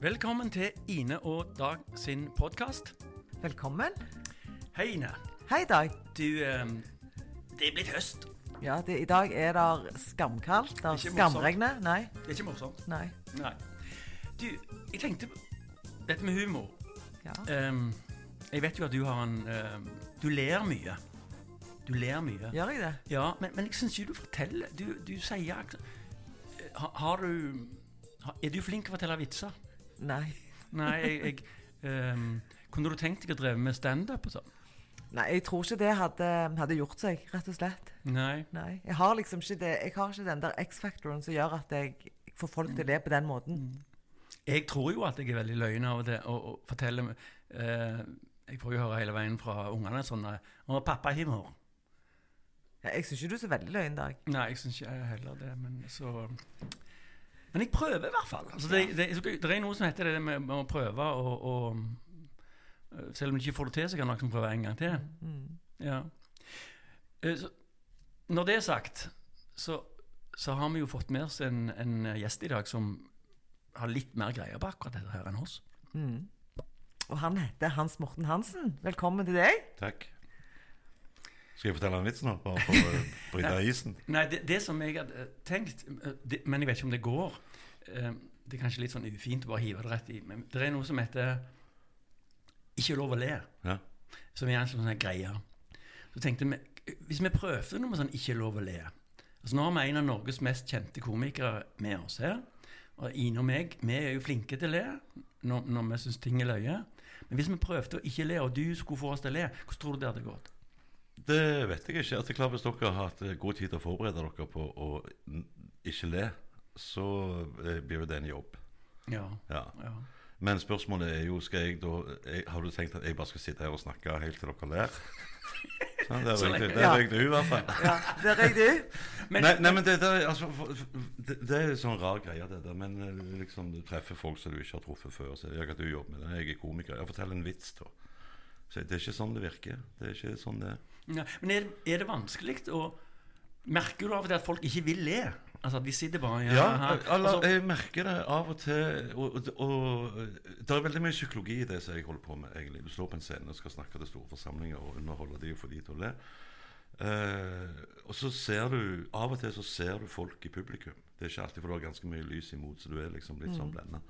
Velkommen til Ine og Dag sin podkast. Velkommen. Hei, Ine. Hei, Dag. Du, eh, det er blitt høst. Ja, det, I dag er det skamkaldt. Det Ikke morsomt. skamregner. Nei. Det er ikke morsomt. Nei. Nei. Du, jeg tenkte på dette med humor. Ja. Ehm, jeg vet jo at du har en ehm, Du ler mye. Du ler mye. Gjør jeg det? Ja, men, men jeg syns ikke du forteller Du, du sier ak- ha, Har du ha, Er du flink til å fortelle vitser? Nei. Nei, jeg, jeg um, Kunne du tenkt deg å dreve med standup og sånn? Nei, jeg tror ikke det hadde, hadde gjort seg, rett og slett. Nei. Nei. Jeg har liksom ikke det Jeg har ikke den der X-factoren som gjør at jeg får folk til å le på den måten. Jeg tror jo at jeg er veldig løgn av og til og, og forteller eh, Jeg får jo høre hele veien fra ungene sånn 'Å, pappa har. Ja, jeg syns ikke du er så veldig løgn, Dag. Nei, jeg syns ikke jeg heller det, men så Men jeg prøver i hvert fall. Altså, det, det, det er noe som heter det med, med å prøve og, og eh, Selv om du ikke får det til, så kan du liksom prøve en gang til. Ja. Eh, Så, når det er sagt, så, så har vi jo fått med oss en, en gjest i dag som har litt mer greie på akkurat dette her enn oss. Og han heter Hans Morten Hansen. Velkommen til deg. Takk. Skal jeg fortelle en vits nå, bare for å bryte isen? Nei, det, det som jeg hadde tenkt eh, det, Men jeg vet ikke om det går. Eh, Det er kanskje litt sånn ufint å bare hive det rett i. Men det er noe som heter 'ikke lov å le', Ja. som er en sånn greie. Så tenkte vi Hvis vi prøvde noe med sånn 'ikke lov å le' altså Nå har vi en av Norges mest kjente komikere med oss her. Og Ine og meg vi er jo flinke til å le når, når vi syns ting er løye. Men hvis vi prøvde å ikke le, og du skulle få oss til å le, hvordan tror du det hadde gått? Det vet jeg ikke. At det er klart Hvis dere har hatt eh, god tid til å forberede dere på å ikke le, så eh, blir jo det en jobb. Ja. Ja. ja. Men spørsmålet er jo skal jeg da jeg, Har du tenkt at jeg bare skal sitte her og snakke helt til dere ler? Sånn, det røyk er lenge- riktig. Det Ja. i hvert fall. Ja, Der røyk du. Men, nei, nei, men det, det, altså, det, det er en sånn rar greie, det der. Men eh, liksom, du treffer folk som du ikke har truffet før. Så jeg, at du jobber med det. Jeg er komiker. Jeg forteller en vits, da. Så det er ikke sånn det virker. Det er ikke sånn det. Ja, men er, er det vanskelig å Merker du av og til at folk ikke vil le? Altså at de sitter bare ja, Ja, eller, jeg merker det av og til. Og, og, og det er veldig mye psykologi i det som jeg holder på med. egentlig. Du står på en scene og skal snakke til store forsamlinger og underholde de og få de til å le. Uh, og så ser du Av og til så ser du folk i publikum. Det er ikke alltid, for du har ganske mye lys imot, så du er liksom litt sånn blenda.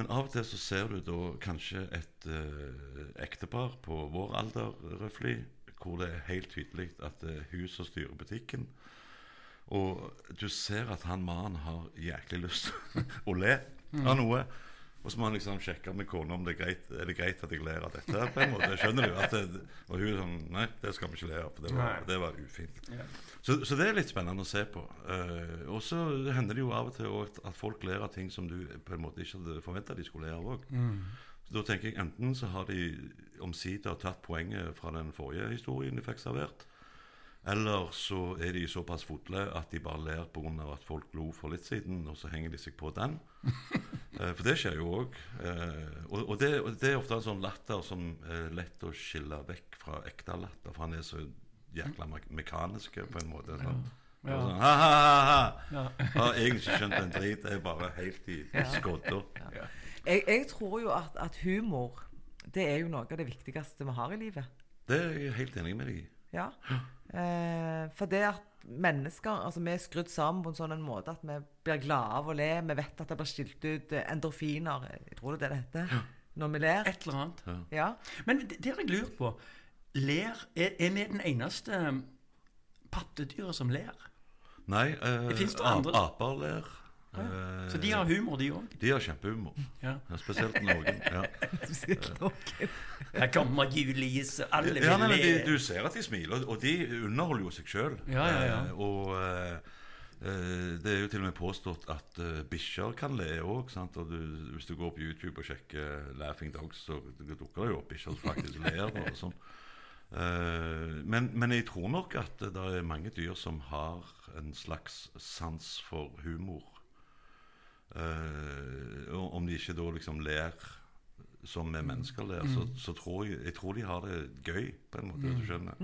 Men av og til så ser du da kanskje et eh, ektepar på vår alder, røftlig, hvor det er helt tydelig at det er hun som styrer butikken. Og du ser at han mannen har jæklig lyst å le av noe. Og så må han liksom sjekke med kona om det er greit Er det greit at jeg ler av dette. på en måte, skjønner du? At det, og hun sånn Nei, det skal vi ikke le av. For det var, det var ufint. Ja. Så, så det er litt spennende å se på. Uh, og så hender det jo av og til at, at folk ler av ting som du på en måte ikke hadde forventa de skulle le av òg. Så da tenker jeg enten så har de omsider tatt poenget fra den forrige historien de fikk servert, eller så er de såpass fotle at de bare ler pga. at folk lo for litt siden, og så henger de seg på den. Eh, For det skjer jo òg. Og, og, det, og det er ofte en sånn latter som er lett å skille vekk fra ekte latter, for han er så jækla me- mekanisk på en måte. Er Ja. Sånn, ha, ha, ha, ha. Ja. Har egentlig ikke skjønt en drit. jeg er bare helt i skodda. Jeg, jeg tror jo at, at humor det er jo noe av det viktigste vi har i livet. Det er jeg helt enig med deg i. Ja. Eh, for det at mennesker altså Vi er skrudd sammen på en sånn en måte at vi blir glade av å le. Vi vet at det blir skilt ut eh, endorfiner. Jeg tror det er det heter. Når vi ler. Et eller annet. Ja. Men det, det har jeg lurt på. Ler Er, er vi den eneste pattedyret som ler? Nei, eh, det det andre? aper ler. Eh, Så de har humor, de òg? de har kjempehumor. Ja. Ja, spesielt noen. Her kommer juleis, og alle vil de, le. Du ser at de smiler, og de underholder jo seg sjøl. Ja, ja, ja. og uh, eh, det er jo til og med påstått at uh, bikkjer kan le òg. Hvis du går på YouTube og sjekker 'Laughing Dogs', så dukker det jo opp bikkjer som faktisk ler. Og sånn. Uh, men, men jeg tror nok at det er mange dyr som har en slags sans for humor. Og om de ikke da liksom ler som vi mennesker ler, så, så tror jeg, jeg tror de har det gøy, på en måte. hvis du skjønner.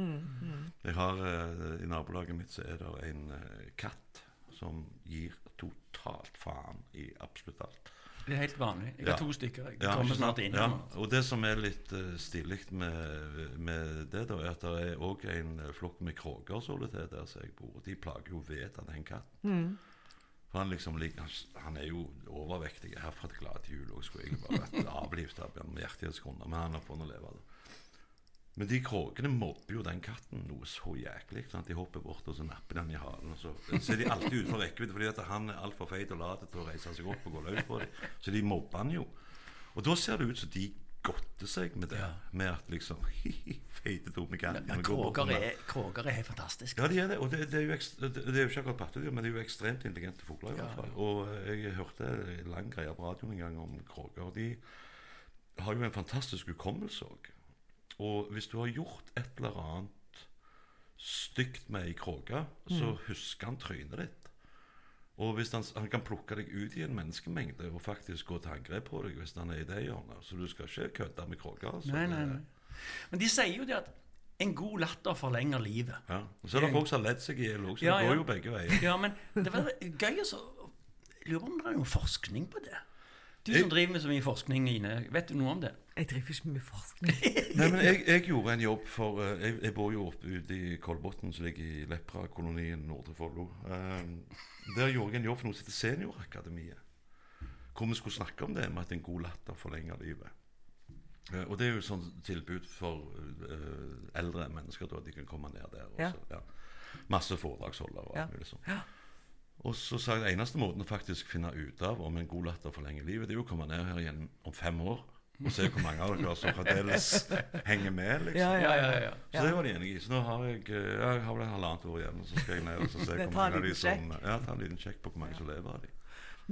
Jeg har, uh, I nabolaget mitt så er det en uh, katt som gir totalt faen i absolutt alt. Det er helt vanlig. Jeg Ja. har to stykker. Jeg Ja, kommer snart inn. Ja, og det som er litt uh, stilig med, med det, da, er at det er òg en flokk med kråker som det til der som jeg bor. De plager jo vettet av den katten. Han liksom lik- han, er jo overvektig herfra til glad til jul. Og skulle egentlig bare vært avlivet av med hjertighetsgrunner, men han har fått å leve. da. Men de kråkene mobber jo den katten noe så jæklig. Sant? De hopper bort og så napper den i halen. Og så, så er de alltid utenfor rekkevidde fordi at han er altfor feit og lat til å reise seg opp og gå løs på dem. Så de mobber han jo. Og da ser det ut som de godter seg med det. Ja. Med at liksom Feite, dumme går kråker er, kråker er helt fantastiske. ja, de er det. Og det, det, er, jo ekstra, det er jo ikke akkurat pattedyr, men det er jo ekstremt intelligente fugler. i hvert fall. Og eh, jeg hørte en lang greie på radioen en gang om kråker. og De har jo en fantastisk hukommelse òg. Og hvis du har gjort et eller annet stygt med ei kråke, så Mm. husker han trynet ditt. Og hvis han, han kan plukke deg ut i en menneskemengde og faktisk gå til angrep på deg hvis han er i det hjørnet. Så du skal ikke kødde med kråker. Altså. Nei, nei, nei. Men de sier jo det at en god latter forlenger livet. Ja. Og så er det folk som har ledd seg i hjel òg, så Ja, det ja. går jo begge veier. Ja, men det var gøy å lurer på om det er noe forskning på det. Du Jeg- som driver med så mye forskning, Ine, vet du noe om det? Jeg driver ikke med forskning. Nei, men jeg, jeg gjorde en jobb for eh, Jeg, jeg bor jo oppe ute i Kolbotn, som ligger i Lepra-kolonien Nordre Follo. Um, der gjorde jeg en jobb for noe som heter Seniorakademiet. Hvor vi skulle snakke om det med at en god latter forlenger livet. Uh, og det er jo et sånt tilbud for uh, eldre mennesker, da, at de kan komme ned der. Også, Ja. ja. Masse foredragsholdere og alt mulig sånt. Ja. Og så sa jeg den eneste måten å faktisk finne ut av om en god latter forlenger livet, det er jo å komme ned her igjen om fem år og se hvor mange av dere som fremdeles henger med. liksom. Ja, ja, ja. ja. Så det var de enige i. Så nå har jeg, eh, jeg har vel halvannet år igjen, og så skal jeg ned og se hvor mange av de som Ja, ta en liten sjekk på hvor mange som lever av de.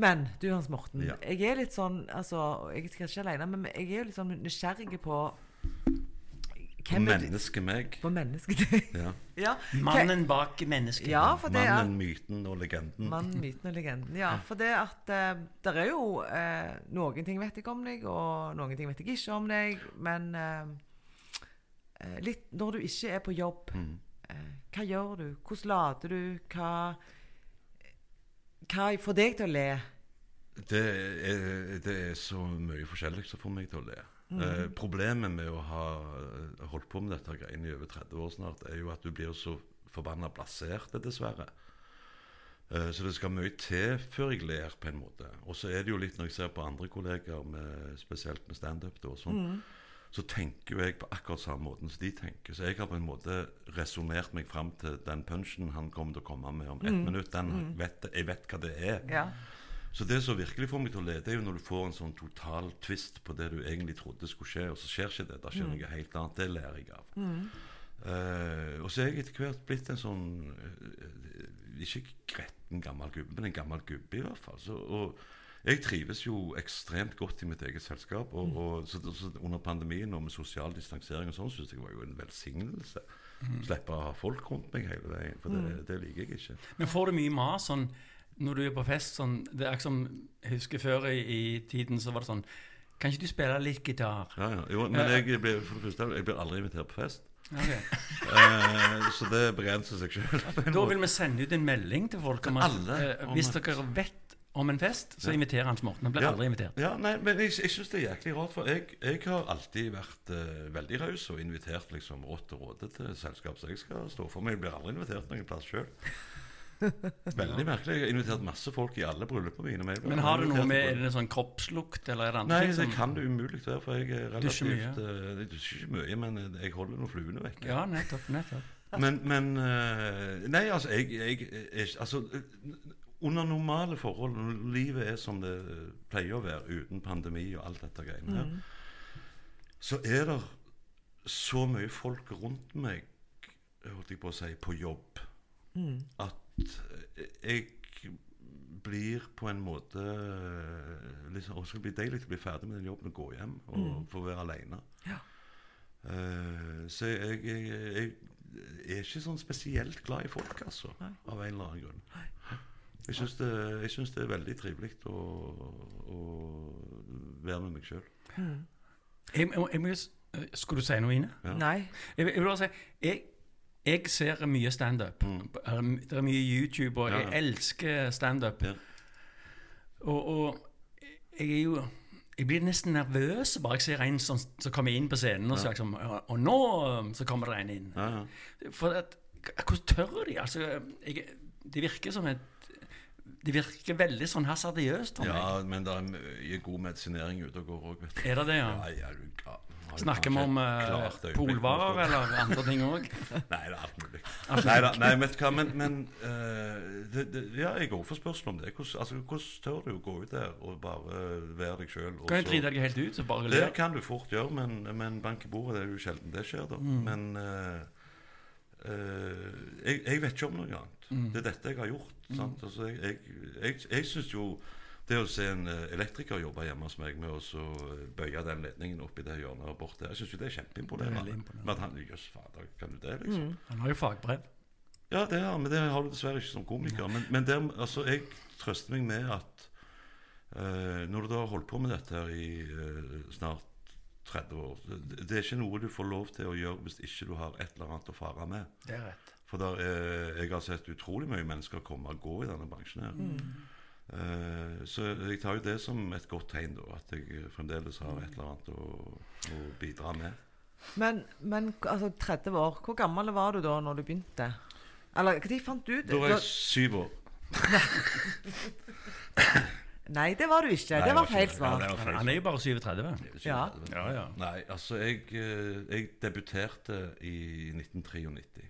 Men du Hans Morten, jeg er litt sånn altså, Jeg skal ikke alene, men jeg er jo litt sånn nysgjerrig på Hvem menneske meg. På mennesket. Ja. ja. Mannen bak mennesket. Ja, det Mannen, myten og legenden. Mannen, myten og legenden. Ja, for det at uh, der er jo uh, Noen ting vet jeg om deg, og noen ting vet jeg ikke om deg. Men eh, eh, litt når du ikke er på jobb, Mm. eh, hva gjør du? Hvordan lader du? Hva, hva får deg til å le? Det er, det er så mye forskjellig som får meg til å le. Mm. Eh, problemet med å ha eh, holdt på med dette greiene i over 30 år snart, er jo at du blir så forbanna blasert, dessverre. Eh, så det skal mye til før jeg ler, på en måte. Og så er det jo litt når jeg ser på andre kollegaer, med, spesielt med standup, sånn, så tenker jo jeg på akkurat samme måten som de tenker. Så jeg har på en måte resonnert meg fram til den punchen han kommer til å komme med om ett minutt. Den vet, jeg vet hva det er. Ja. Så det som virkelig får meg til å lede er jo når du får en sånn total twist på det du egentlig trodde skulle skje, og så skjer ikke det. Da skjer noe helt annet. Det lærer jeg av. Eh, og så er jeg etter hvert blitt en sånn uh, Ikke gretten gammel gubbe, men en gammel gubbe, i hvert fall. Så, og jeg trives jo ekstremt godt i mitt eget selskap. Og, og så, så under pandemien og med sosial distansering og sånn, syns jeg var jo en velsignelse. Slippe å ha folk rundt meg hele veien, for det, det liker jeg ikke. Men får du mye mas sånn når du er på fest? sånn, Det er ikke som Jeg husker før i, i tiden så var det sånn Kan ikke du spille litt gitar? Ja, ja. Jo, men jeg blir, for det første, jeg blir aldri invitert på fest. Okay. Eh, så det begrenser seg sjøl. Da vil vi sende ut en melding til folk om at Alle eh, hvis dere vet om en fest, så Ja. inviterer Hans Morten. Han blir Ja. aldri invitert. Ja, nei, men jeg, jeg syns det er jæklig rart, for jeg, jeg har alltid vært eh, veldig raus og invitert liksom rått og råde til selskap, så jeg skal stå for Men Jeg blir aldri invitert noen plass sjøl. Veldig merkelig. Jeg har invitert masse folk i alle bryllupene mine. men Men har det noe med en er det sånn kroppslukt, eller er det andre Nei, det kan det umulig være, for jeg er Dusjer mye. relativt eh, Jeg dusjer ikke mye, men jeg holder noen fluene vekk. Ja, nettopp. nettopp. Men, men eh, Nei, altså, jeg, jeg, jeg altså, Under normale forhold, når livet er som det pleier å være, uten pandemi og alt dette greiene her, så er det så mye folk rundt meg, holdt jeg på å si, på jobb, at jeg blir på en måte liksom, Også blir bli deilig å bli ferdig med den jobben og gå hjem og få være aleine. Ja. Uh, så jeg, jeg, jeg er ikke sånn spesielt glad i folk, altså. Nei. Av en eller annen grunn. Jeg syns det, jeg synes det er veldig trivelig å, å være med meg sjøl. S- eh, skulle du si noe, Ine? Ja. Nei. Jeg, jeg vil bare si jeg, jeg ser mye standup. Mm. Det er mye YouTube, og Ja, jeg ja. elsker standup. Ja. Og, og Jeg er jo jeg blir nesten nervøs bare jeg ser en som, som kommer inn på scenen og liksom Og nå um, så kommer det en inn. Ja, ja. For at, hvordan tør de? Altså, jeg, det virker som et Det virker veldig sånn hasardiøst for meg. ja, men det er mye god medisinering ute og går òg, vet du. Er det det, ja? Ja, ja, du ga- Snakker vi om uh, polvarer eller andre ting òg? Nei, det er alt mulig. Nei, da, nei, vet du hva, men, men uh, det, det, Ja, jeg går for spørsmål om det. Hvordan, altså, hvordan tør du å gå ut der og bare være deg sjøl? Kan jeg drite deg helt ut? Så bare Det kan du fort gjøre, men, men bank i bordet det er jo sjelden det skjer. da. Mm. Men eh, jeg, jeg vet ikke om noe annet. Mm. Det er dette jeg har gjort. sant? Altså, jeg jeg, jeg, jeg syns jo det å se en eh, elektriker jobbe hjemme hos meg med å så eh, bøye den ledningen opp i det hjørnet og bort der, jeg syns jo det er Det er kjempeimponerende. Men han Jøss, fader, kan du det, liksom? Han har jo fagbrev. Ja, det har men det har du dessverre ikke som komiker. Men, men der, altså, jeg trøster meg med at uh, når du da har holdt på med dette her i uh, snart 30 år det, det er ikke noe du får lov til å gjøre hvis ikke du har et eller annet å fare med. Det er rett. For der eh, jeg har sett utrolig mye mennesker komme og gå i denne bransjen her. Eh, så jeg tar jo det som et godt tegn, da, at jeg fremdeles har et eller annet å, å bidra med. Men, men altså, 30 år, hvor gammel var du da når du begynte? Eller når fant du ut Da var jeg syv år. Nei, det var du ikke. Nei, det var feil svar. Han er jo bare 37. Ja. Ja, ja. Nei, altså jeg, eh, jeg debuterte i 1993.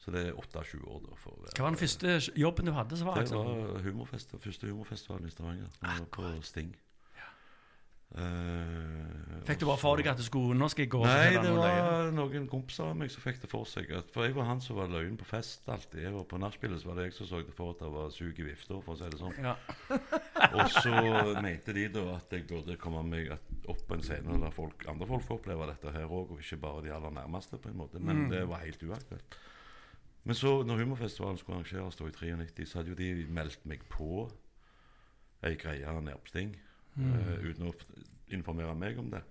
Så det er 28 år, da. For å være, Hva var den første jobben du hadde? var Det var humorfest, første humorfestivalen i Stavanger. Var På Sting. Eh, Fikk du bare for deg at du skulle Nå skal jeg gå Nei, det var noen kompiser av meg som fikk det for seg. At, for jeg var han som var løyen på fest alltid. Jeg var På nachspielet var det jeg som så det for at det var sug i vifta, for å si det sånn. Ja. Og så mente de da at jeg burde komme meg opp på en scene der folk, andre folk får oppleve dette her òg, og ikke bare de aller nærmeste, på en måte. Men det var helt uaktuelt. Men så, når humorfestivalen skulle arrangeres i 93, så hadde jo de meldt meg på ei greie nede på Sting, eh, uten å informere meg om det.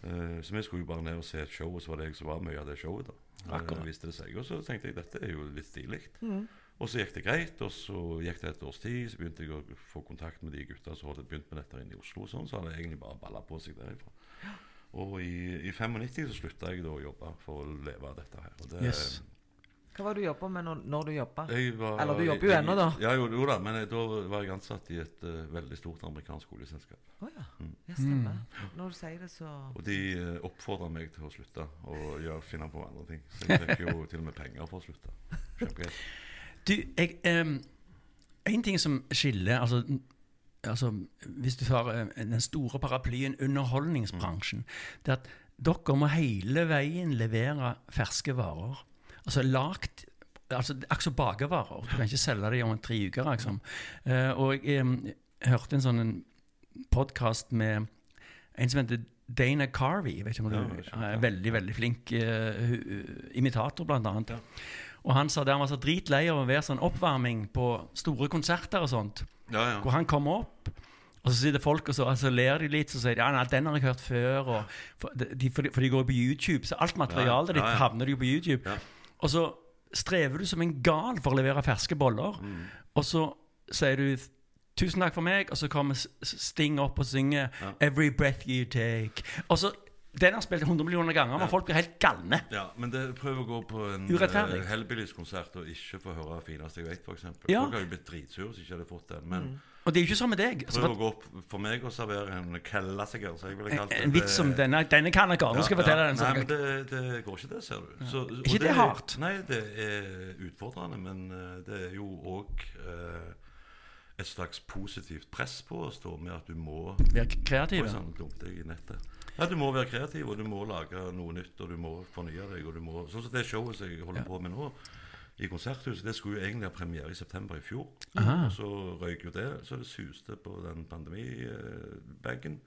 Uh, så vi skulle jo bare ned og se et show, og så var det jeg som var mye av det showet. da. Eh, Akkurat. viste det seg. Og så tenkte jeg dette er jo litt stilig. Mm. Og så gikk det greit, og så gikk det et års tid, så begynte jeg å få kontakt med de gutta som hadde begynt med dette inne i Oslo, og sånn, så hadde jeg egentlig bare balla på seg derifra. Og i, i 95 så slutta jeg da å jobbe for å leve av dette her. Og det, Yes. Hva var det du jobba med når, når du jobba? Eller du jobber jo ennå, da. Ja, jo, jo da, men jeg, da var jeg ansatt i et uh, veldig stort amerikansk oljeselskap. Å ja. Mm. ja. Stemmer. Når du sier det, så Og de uh, oppfordra meg til å slutte og gjøre, finne på andre ting. Så jeg fikk jo til og med penger for å slutte. Kjempegreit. Du, jeg um, En ting som skiller altså, altså, Hvis du tar uh, den store paraplyen underholdningsbransjen, det er at dere må hele veien levere ferske varer. Altså lagt altså, Akkurat som bakervarer. Du kan ikke selge dem om tre uker. Liksom. Eh, og jeg em, hørte en sånn podkast med en som heter Dana Carvey. Jeg vet ikke om du ja, er veldig, veldig flink uh, imitator, blant annet. Ja. Og han sa det han var så dritlei av å være sånn oppvarming på store konserter og sånt. Ja, ja. Hvor han kom opp, og så sitter folk og så, altså, ler de litt, så sier de ja, nei, den har jeg hørt før. Og, for, de, for, de, for de går på YouTube, så alt materialet Ja, ditt ja, ja. havner jo på YouTube. Og så strever du som en gal for å levere ferske boller. Mm. Og så sier du 'tusen takk for meg', og så kommer Sting opp og synger Ja. 'Every breath you take'. Og så, Den har spilt 100 millioner ganger, men Ja. folk blir helt galne. Ja, men det, prøv å gå på en uh, Hellbillies-konsert og ikke få høre fineste jeg vet, f.eks. Ja. Folk har jo blitt dritsure hvis ikke hadde fått den. Men Og det er jo ikke sånn med deg. Prøv å gå opp for meg og servere en klassiker, som jeg ville kalt det. en vits som denne, denne kan jeg Nå skal jeg fortelle den. Nei, men det, det går ikke, det, ser du. Så, og Ikke det hardt? Nei, det er utfordrende, men eh, det er jo òg et slags positivt press på å stå med at du må Være i nettet. Ja, Du må være kreativ, og du må lage noe nytt, og du må fornye deg. og du må, Sånn som det showet som jeg holder Ja. på med nå, i Konserthuset, det skulle jo egentlig ha premiere i september i fjor. Aha. Og så røyk jo det, så det suste på den pandemibagen.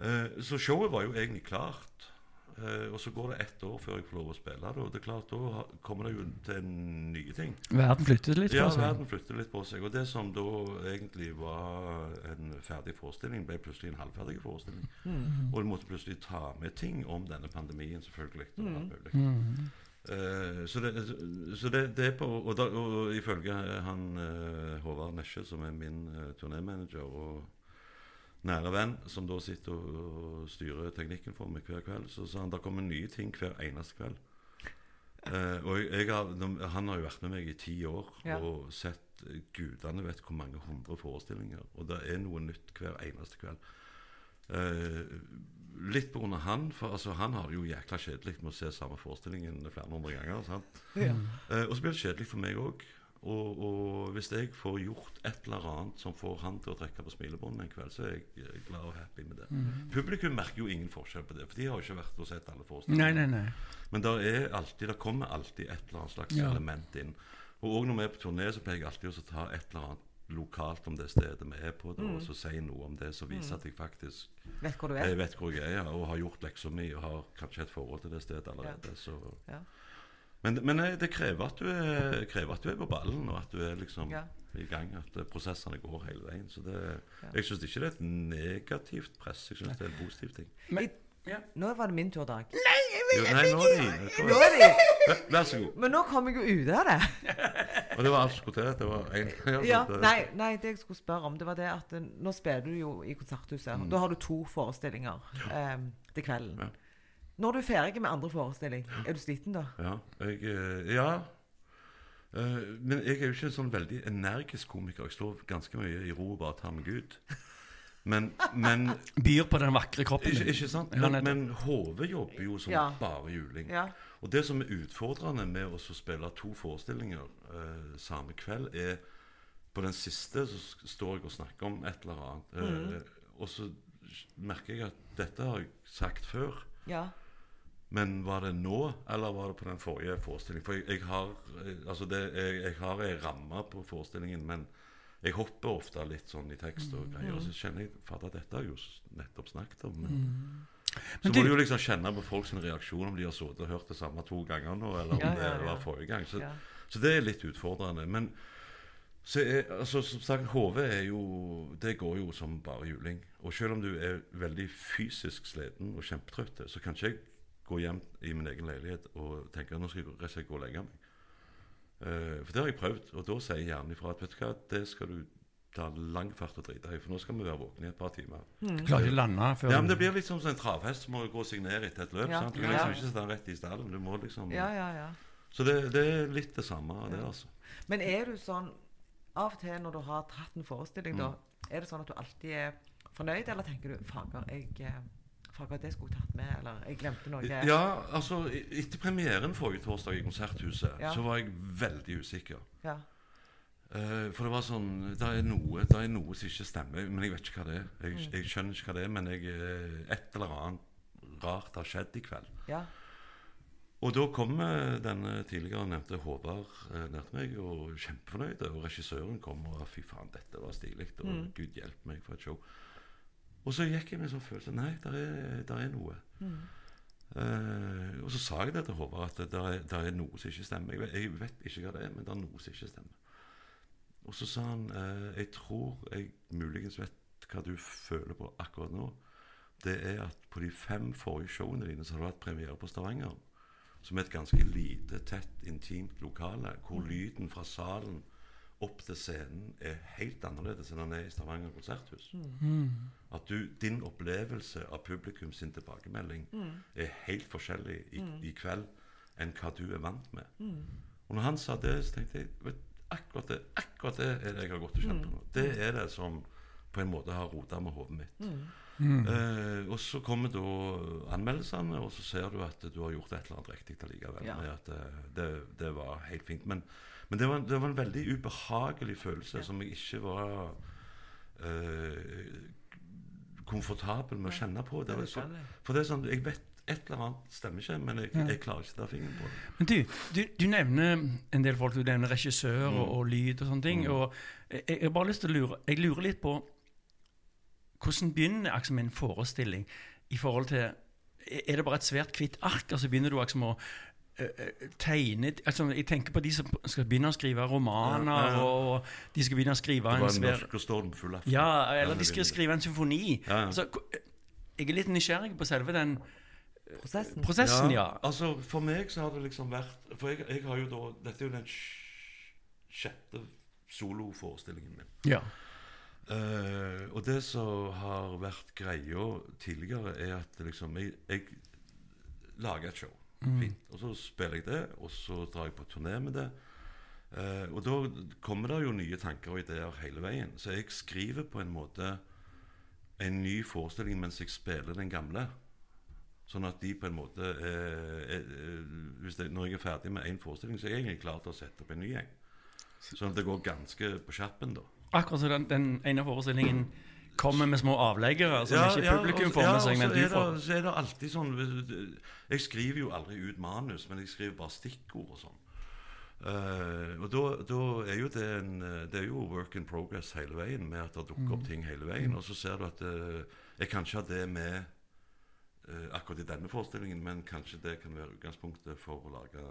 Eh, så showet var jo egentlig klart. Eh, og så går det ett år før jeg får lov å spille det. Og det er klart, da kommer det jo til nye ting. Verden flytter litt Ja, på seg. verden flytter litt på seg. Og det som da egentlig var en ferdig forestilling, ble plutselig en halvferdig forestilling. Mm. Og du måtte plutselig ta med ting om denne pandemien, selvfølgelig. Og alt mulig. Mm. Eh, så det, så det, det er på Og, da, og ifølge han eh, Håvard Nesje, som er min turnémanager og nære venn, som da sitter og, og styrer teknikken for meg hver kveld, så sa han det kommer nye ting hver eneste kveld. Eh, og jeg, jeg han har jo vært med meg i ti år Ja. og sett eh, gudene vet hvor mange hundre forestillinger. Og det er noe nytt hver eneste kveld. Eh, litt av han, for altså, han har det jo jækla kjedelig med å se samme forestillingen flere hundre ganger. Sant? Ja. Eh, og så blir det kjedelig for meg òg. Og, og hvis jeg får gjort et eller annet som får han til å trekke på smilebåndet en kveld, så er jeg glad og happy med det. Publikum merker jo ingen forskjell på det, for de har jo ikke vært og sett alle Nei, forestillingene. nei, nei. Men der, er alltid, der kommer alltid et eller annet slags Ja. element inn. Og òg når vi er på turné, så pleier jeg alltid å ta et eller annet lokalt om det stedet vi er på, da, og så si noe om det som viser at jeg faktisk Vet hvor du er. jeg vet hvor jeg er, ja, og har gjort leksa mi og har kanskje et forhold til det stedet allerede. Så. Ja. Men, men eh, det krever at, du er, krever at du er på ballen, og at du er liksom Ja. i gang. At eh, prosessene går hele veien. Så det, Ja. jeg syns ikke det er et negativt press. Jeg syns det er en positiv ting. Men, ja. Nå var det min tur, Dag. Nei, er det dine. Nå er det Vær så god. Men nå kommer jeg jo ut av det. Og det var alt som skulle til. Det var en, ja, Ja, nei, nei, det jeg skulle spørre om, det var det at eh, nå spiller du jo i Konserthuset. Da har du to forestillinger eh, til kvelden. Ja. Når du er ferdig med andre forestilling, er du sliten da? Ja. Jeg, eh, ja. Eh, men jeg er jo ikke en sånn veldig energisk komiker. Jeg står ganske mye i ro og bare tar meg ut. Men, men Byr på den vakre kroppen ikke, ikke sant? Men, men hodet jobber jo som Ja. bare juling. Og det som er utfordrende med å spille to forestillinger eh, samme kveld, er På den siste så står jeg og snakker om et eller annet. Mm. eh, og så merker jeg at dette har jeg sagt før. Ja. Men var det nå, eller var det på den forrige forestillingen? For jeg, jeg har eh, altså det, jeg, jeg har ei ramme på forestillingen, men jeg hopper ofte litt sånn i tekst og greier. Og så kjenner jeg Fader, dette har jeg jo nettopp snakket om. Men, så må du- jo liksom kjenne på folks reaksjon om de har sittet og hørt det samme to ganger nå, eller om Ja, ja, det var forrige gang. Så, Ja. så det er litt utfordrende. Men så er, altså, som sagt, HV er jo Det går jo som bare juling. Og selv om du er veldig fysisk sliten og kjempetrøtt, så kan ikke jeg gå hjem i min egen leilighet og tenke nå skal jeg og gå og legge meg. Uh, for det har jeg prøvd, og da sier jeg gjerne ifra at vet du hva, det skal du ta lang fart og drite i, for nå skal vi være våkne i et par timer. Du klarer ikke å lande før Ja, men Det blir liksom som en travhest som må gå og signere etter et løp. Ja. sant? Du kan Ja. liksom ikke sitte rett i stallen. Du må liksom Ja, ja, ja. Så det, det er litt det samme av det, Ja. altså. Men er du sånn Av og til når du har tatt en forestilling, da, Mm. er det sånn at du alltid er fornøyd, eller tenker du Fager, jeg eh, Fager, det skulle jeg tatt med, eller jeg glemte noe. Ja, altså Etter premieren forrige torsdag i Konserthuset, Ja. så var jeg veldig usikker. Ja. Eh, for det var sånn Det er noe Det er noe som ikke stemmer, men jeg vet ikke hva det er. Jeg, jeg skjønner ikke hva det er, men jeg, eh, et eller annet rart har skjedd i kveld. ja. Og da kom eh, denne tidligere nevnte Håvard eh, ned til meg, og kjempefornøyd. Og regissøren kom og fy faen, dette var stilig. Og Mm. gud hjelpe meg for et show. Og så gikk jeg med en sånn følelse Nei, der er, der er noe. Mm. Eh, og så sa jeg det til Håvard, at det er, er noe som ikke stemmer. Jeg vet, jeg vet ikke hva det er, men det er noe som ikke stemmer. Og så sa han eh, Jeg tror jeg muligens vet hva du føler på akkurat nå. Det er at på de fem forrige showene dine så har du hatt premiere på Stavanger. Som er et ganske lite, tett, intimt lokale. Hvor lyden fra salen opp til scenen er helt annerledes enn den er i Stavanger konserthus. At du, din opplevelse av publikum sin tilbakemelding er helt forskjellig i, i kveld enn hva du er vant med. Og når han sa det, så tenkte jeg vet, akkurat det akkurat det er det jeg har gått og kjent på nå. Det er det som på en måte har rota med hodet mitt. Eh, og så kommer da anmeldelsene, og så ser du at du har gjort et eller annet riktig allikevel. Ja. Med at eh, det, det var helt fint. Men, men det, var, det var en veldig ubehagelig følelse som jeg ikke var eh, komfortabel med å kjenne på. Det er for det er sånn, jeg vet et eller annet stemmer ikke, men jeg, jeg klarer ikke å ta fingeren på det. Men du, du, du nevner en del folk. Du nevner regissør og, Mm. og lyd og sånne ting. Og jeg, jeg bare lyst til å lure Jeg lurer litt på hvordan begynner liksom en forestilling i forhold til Er det bare et svært hvitt ark, og så begynner du liksom å tegne altså Jeg tenker på de som skal begynne å skrive romaner, Ja, ja, ja. og de skal begynne å skrive en svær. Ja, eller de skal skrive en symfoni. Altså, jeg er litt nysgjerrig på selve den Prosessen. prosessen, ja. Altså, for meg så har det liksom vært For jeg, jeg har jo da Dette er jo den sj- sjette soloforestillingen min. ja. Uh, og det som har vært greia tidligere, er at liksom jeg, jeg lager et show. Fint. Og så spiller jeg det, og så drar jeg på turné med det. Uh, og da kommer det jo nye tanker og ideer hele veien. Så jeg skriver på en måte en ny forestilling mens jeg spiller den gamle. Sånn at de på en måte eh, er- hvis det, Når jeg er ferdig med én forestilling, så er jeg egentlig klar til å sette opp en ny en. Sånn at det går ganske på skjerpen, da. Akkurat som den, den ene forestillingen kommer med små avleggere som ikke publikum får med seg, men du får. Så er det alltid sånn Jeg skriver jo aldri ut manus, men jeg skriver bare stikkord og sånn. Uh, og da, er jo det en eh, Det er jo work in progress hele veien, med at det dukker Mm. opp ting hele veien. Og så ser du at uh, jeg kan ikke ha det med eh, akkurat i denne forestillingen, men kanskje det kan være utgangspunktet for å lage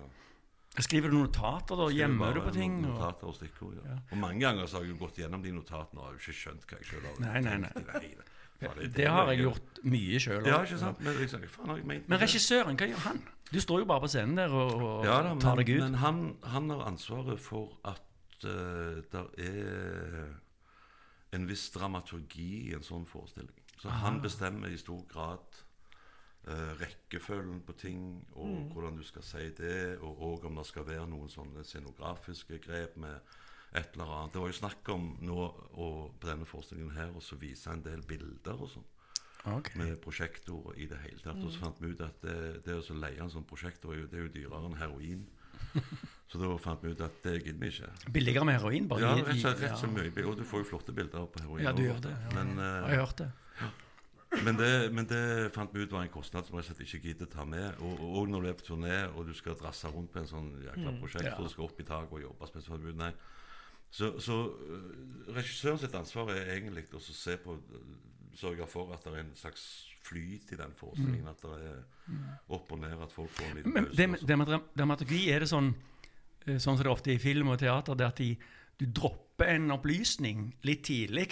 Skriver du notater, da? Gjemmer du på ting? no- Og... Notater og stikkord, ja. Ja. Og mange ganger så har jeg jo gått gjennom de notatene og har jo ikke skjønt hva jeg sjøl har Nei, nei, nei. tenkt vei. Det har jeg gjort mye sjøl. Ja, ikke sant? Men liksom, faen Men regissøren, hva gjør han? Du står jo bare på scenen der og, og Ja da, tar deg ut. men han, han har ansvaret for at uh, det er en viss dramaturgi i en sånn forestilling. Så han bestemmer i stor grad eh, rekkefølgen på ting, og hvordan du skal si det, og, og om det skal være noen sånne scenografiske grep med et eller annet. Det var jo snakk om nå og på denne forestillingen her å vise en del bilder og sånn Okay. med prosjektor i det hele tatt. Og så fant vi ut at det, det å så leie en sånn prosjektor det er jo dyrere enn heroin. Så da fant vi ut at det gidder vi ikke. Billigere med heroin? Bare Ja, rett, og slett rett så mye. Og du får jo flotte bilder på heroin. Ja, du gjør det. Ja. Men, Jeg eh, har hørt det. Men, det, men det fant vi ut var en kostnad som jeg ikke gidder ta med. Og, og, når du er på turné og du skal drasse rundt på en sånn jækla prosjekt, Ja. og du skal opp i taket og jobbe fant nei. Så, så øh, regissøren sitt ansvar er egentlig å se på øh, Sørge for at det er en slags flyt i den forestillingen. At det er opp og ned, at folk får en liten Men pause. det med dramaturgi er det sånn eh, Sånn som det er ofte i film og teater, det at de, du dropper en opplysning litt tidlig,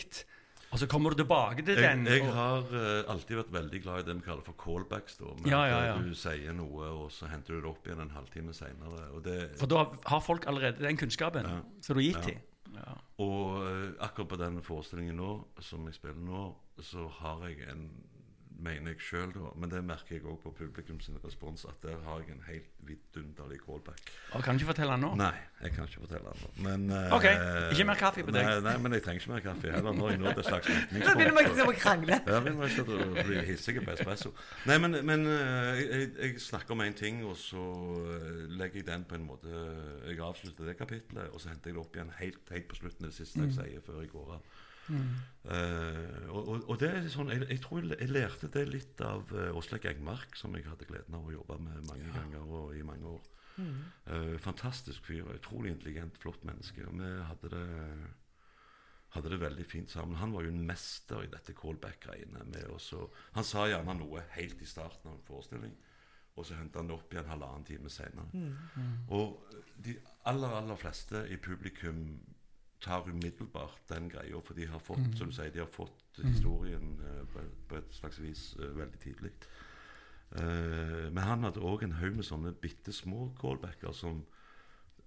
og så kommer du tilbake til den. Jeg, jeg og, har uh, alltid vært veldig glad i det vi kaller for callbacks. Da, med Ja, ja, eh, ja. Du sier noe, og så henter du det opp igjen en halvtime seinere. Det, for da har folk allerede den kunnskapen Ja. som du har gitt Ja. dem. Ja. og uh, akkurat på den forestillingen nå, som jeg spiller nå, så har jeg en mener jeg sjøl, da, men det merker jeg òg på publikum sin respons, at der har jeg en helt vidunderlig callback. Og kan du ikke fortelle den nå? Nei, jeg kan ikke fortelle den nå. Men, eh, Ok, ikke mer kaffe på deg. Nei, nei, men jeg trenger ikke mer kaffe heller. Nå er jeg nådd et slags Nå begynner vi liksom å krangle. Ja, vi må ikke bli hissige på espresso. Nei, men, men eh, jeg, jeg snakker om én ting, og så eh, legger jeg den på en måte Jeg avslutter det kapitlet, og så henter jeg det opp igjen helt, helt på slutten, det siste jeg sier, før jeg går av. Eh, og, og, og det er sånn, jeg, jeg tror jeg, lærte det litt av uh, Åsleik Engmark, som jeg hadde gleden av å jobbe med mange ganger og i mange år. Eh, fantastisk fyr, utrolig intelligent, flott menneske. Og vi hadde det hadde det veldig fint sammen. Han var jo en mester i dette callback-greiene. med oss, Han sa gjerne noe helt i starten av en forestilling, og så hentet han det opp igjen halvannen time senere. Og de aller, aller fleste i publikum tar umiddelbart den greia, for de har fått som du sier, de har fått historien uh, på, på et slags vis uh, veldig tidlig. Uh, men han hadde òg en haug med sånne bitte små callbacker som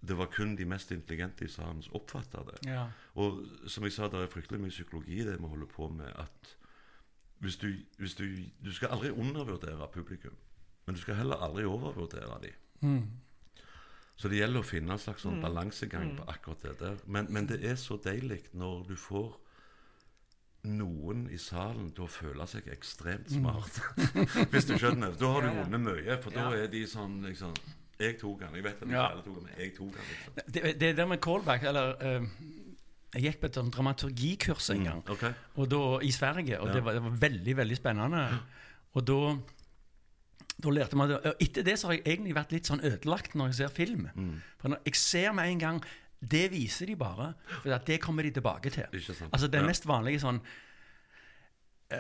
det var kun de mest intelligente i salen som oppfatta det. Ja. Og som jeg sa, det er fryktelig mye psykologi i det vi holder på med. At hvis du, hvis du, du skal aldri undervurdere publikum, men du skal heller aldri overvurdere dem. Mm. Så det gjelder å finne en slags sånn balansegang på akkurat det der. Men, men det er så deilig når du får noen i salen til å føle seg ekstremt smart. Hvis du skjønner. Da har du vunnet mye, for da er de sånn liksom Jeg tok den. Jeg vet at Ja. alle tok den, men jeg tok den. liksom. Det, det der med callback, eller uh, Jeg gikk på et dramaturgikurs en gang. Ok. Og da, I Sverige, og Ja. det, var, det var veldig veldig spennende. Og da, da lærte man det. Etter det så har jeg egentlig vært litt sånn ødelagt når jeg ser film. Mm. For når jeg ser med en gang Det viser de bare, for det kommer de tilbake til. Altså Den Ja. mest vanlige sånn uh,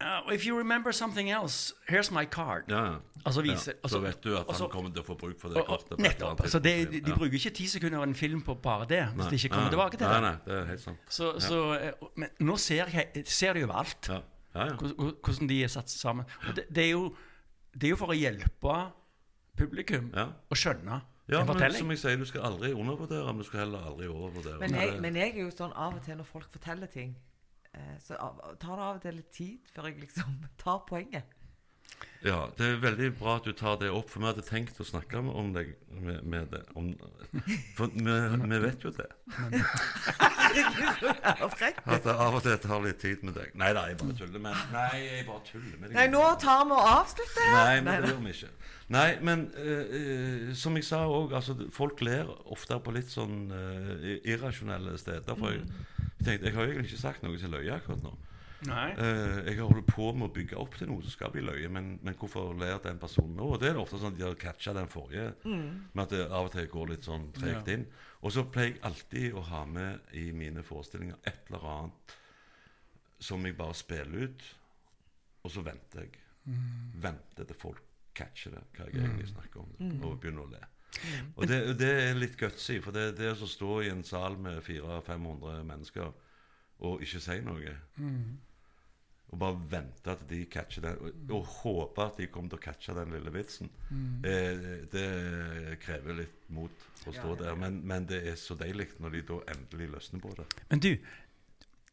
uh, If you remember something else, here's my card. Ja, ja. Altså viser, ja. Så vet du at også, han kommer til å få bruk for det kortet. nettopp. Altså det, de, de bruker ikke ti sekunder av en film på bare det, hvis Nei. de ikke kommer tilbake til det. Nei, det er helt sant. Så, så, eh, men nå ser jeg ser de overalt hvordan de er satt sammen. Og det, det er jo det er jo for å hjelpe publikum Ja. å skjønne Ja, en men som jeg sier, du skal aldri undervurdere, men du skal heller aldri overvurdere. Men jeg, men jeg er jo sånn av og til når folk forteller ting, eh, så tar det av og til litt tid før jeg liksom tar poenget. Ja, det er veldig bra at du tar det opp, for vi hadde tenkt å snakke med- om deg med, med det. Om, for vi, vet jo det. At det av og til tar litt tid med deg. Nei da, jeg bare tuller med Nei, jeg bare tuller med deg. Nei, nå tar vi og avslutter. Nei, men det gjør vi ikke. Nei, men eh, som jeg sa òg, altså, folk ler ofte på litt sånn uh, irrasjonelle steder. For jeg, jeg tenkte, jeg har egentlig ikke sagt noe til løye akkurat nå. Eh, jeg holdt på med å bygge opp til noe som skal bli løye, men, men hvorfor ler den personen nå? Og det er ofte sånn at de har catcha den forrige, med at det av og til går litt sånn tregt Ja. inn. Og så pleier jeg alltid å ha med i mine forestillinger et eller annet som jeg bare spiller ut, og så venter jeg. Venter til folk catcher det, hva jeg egentlig snakker om, og begynner å le. Og det, det er litt gutsy, for det, det å stå i en sal med 400-500 mennesker og ikke si noe og bare vente at de catcher den, og, og håpe at de kommer til å catche den lille vitsen, eh, det krever litt mot å stå Ja, ja, ja. der. Men, men det er så deilig når de da endelig løsner på det. Men du,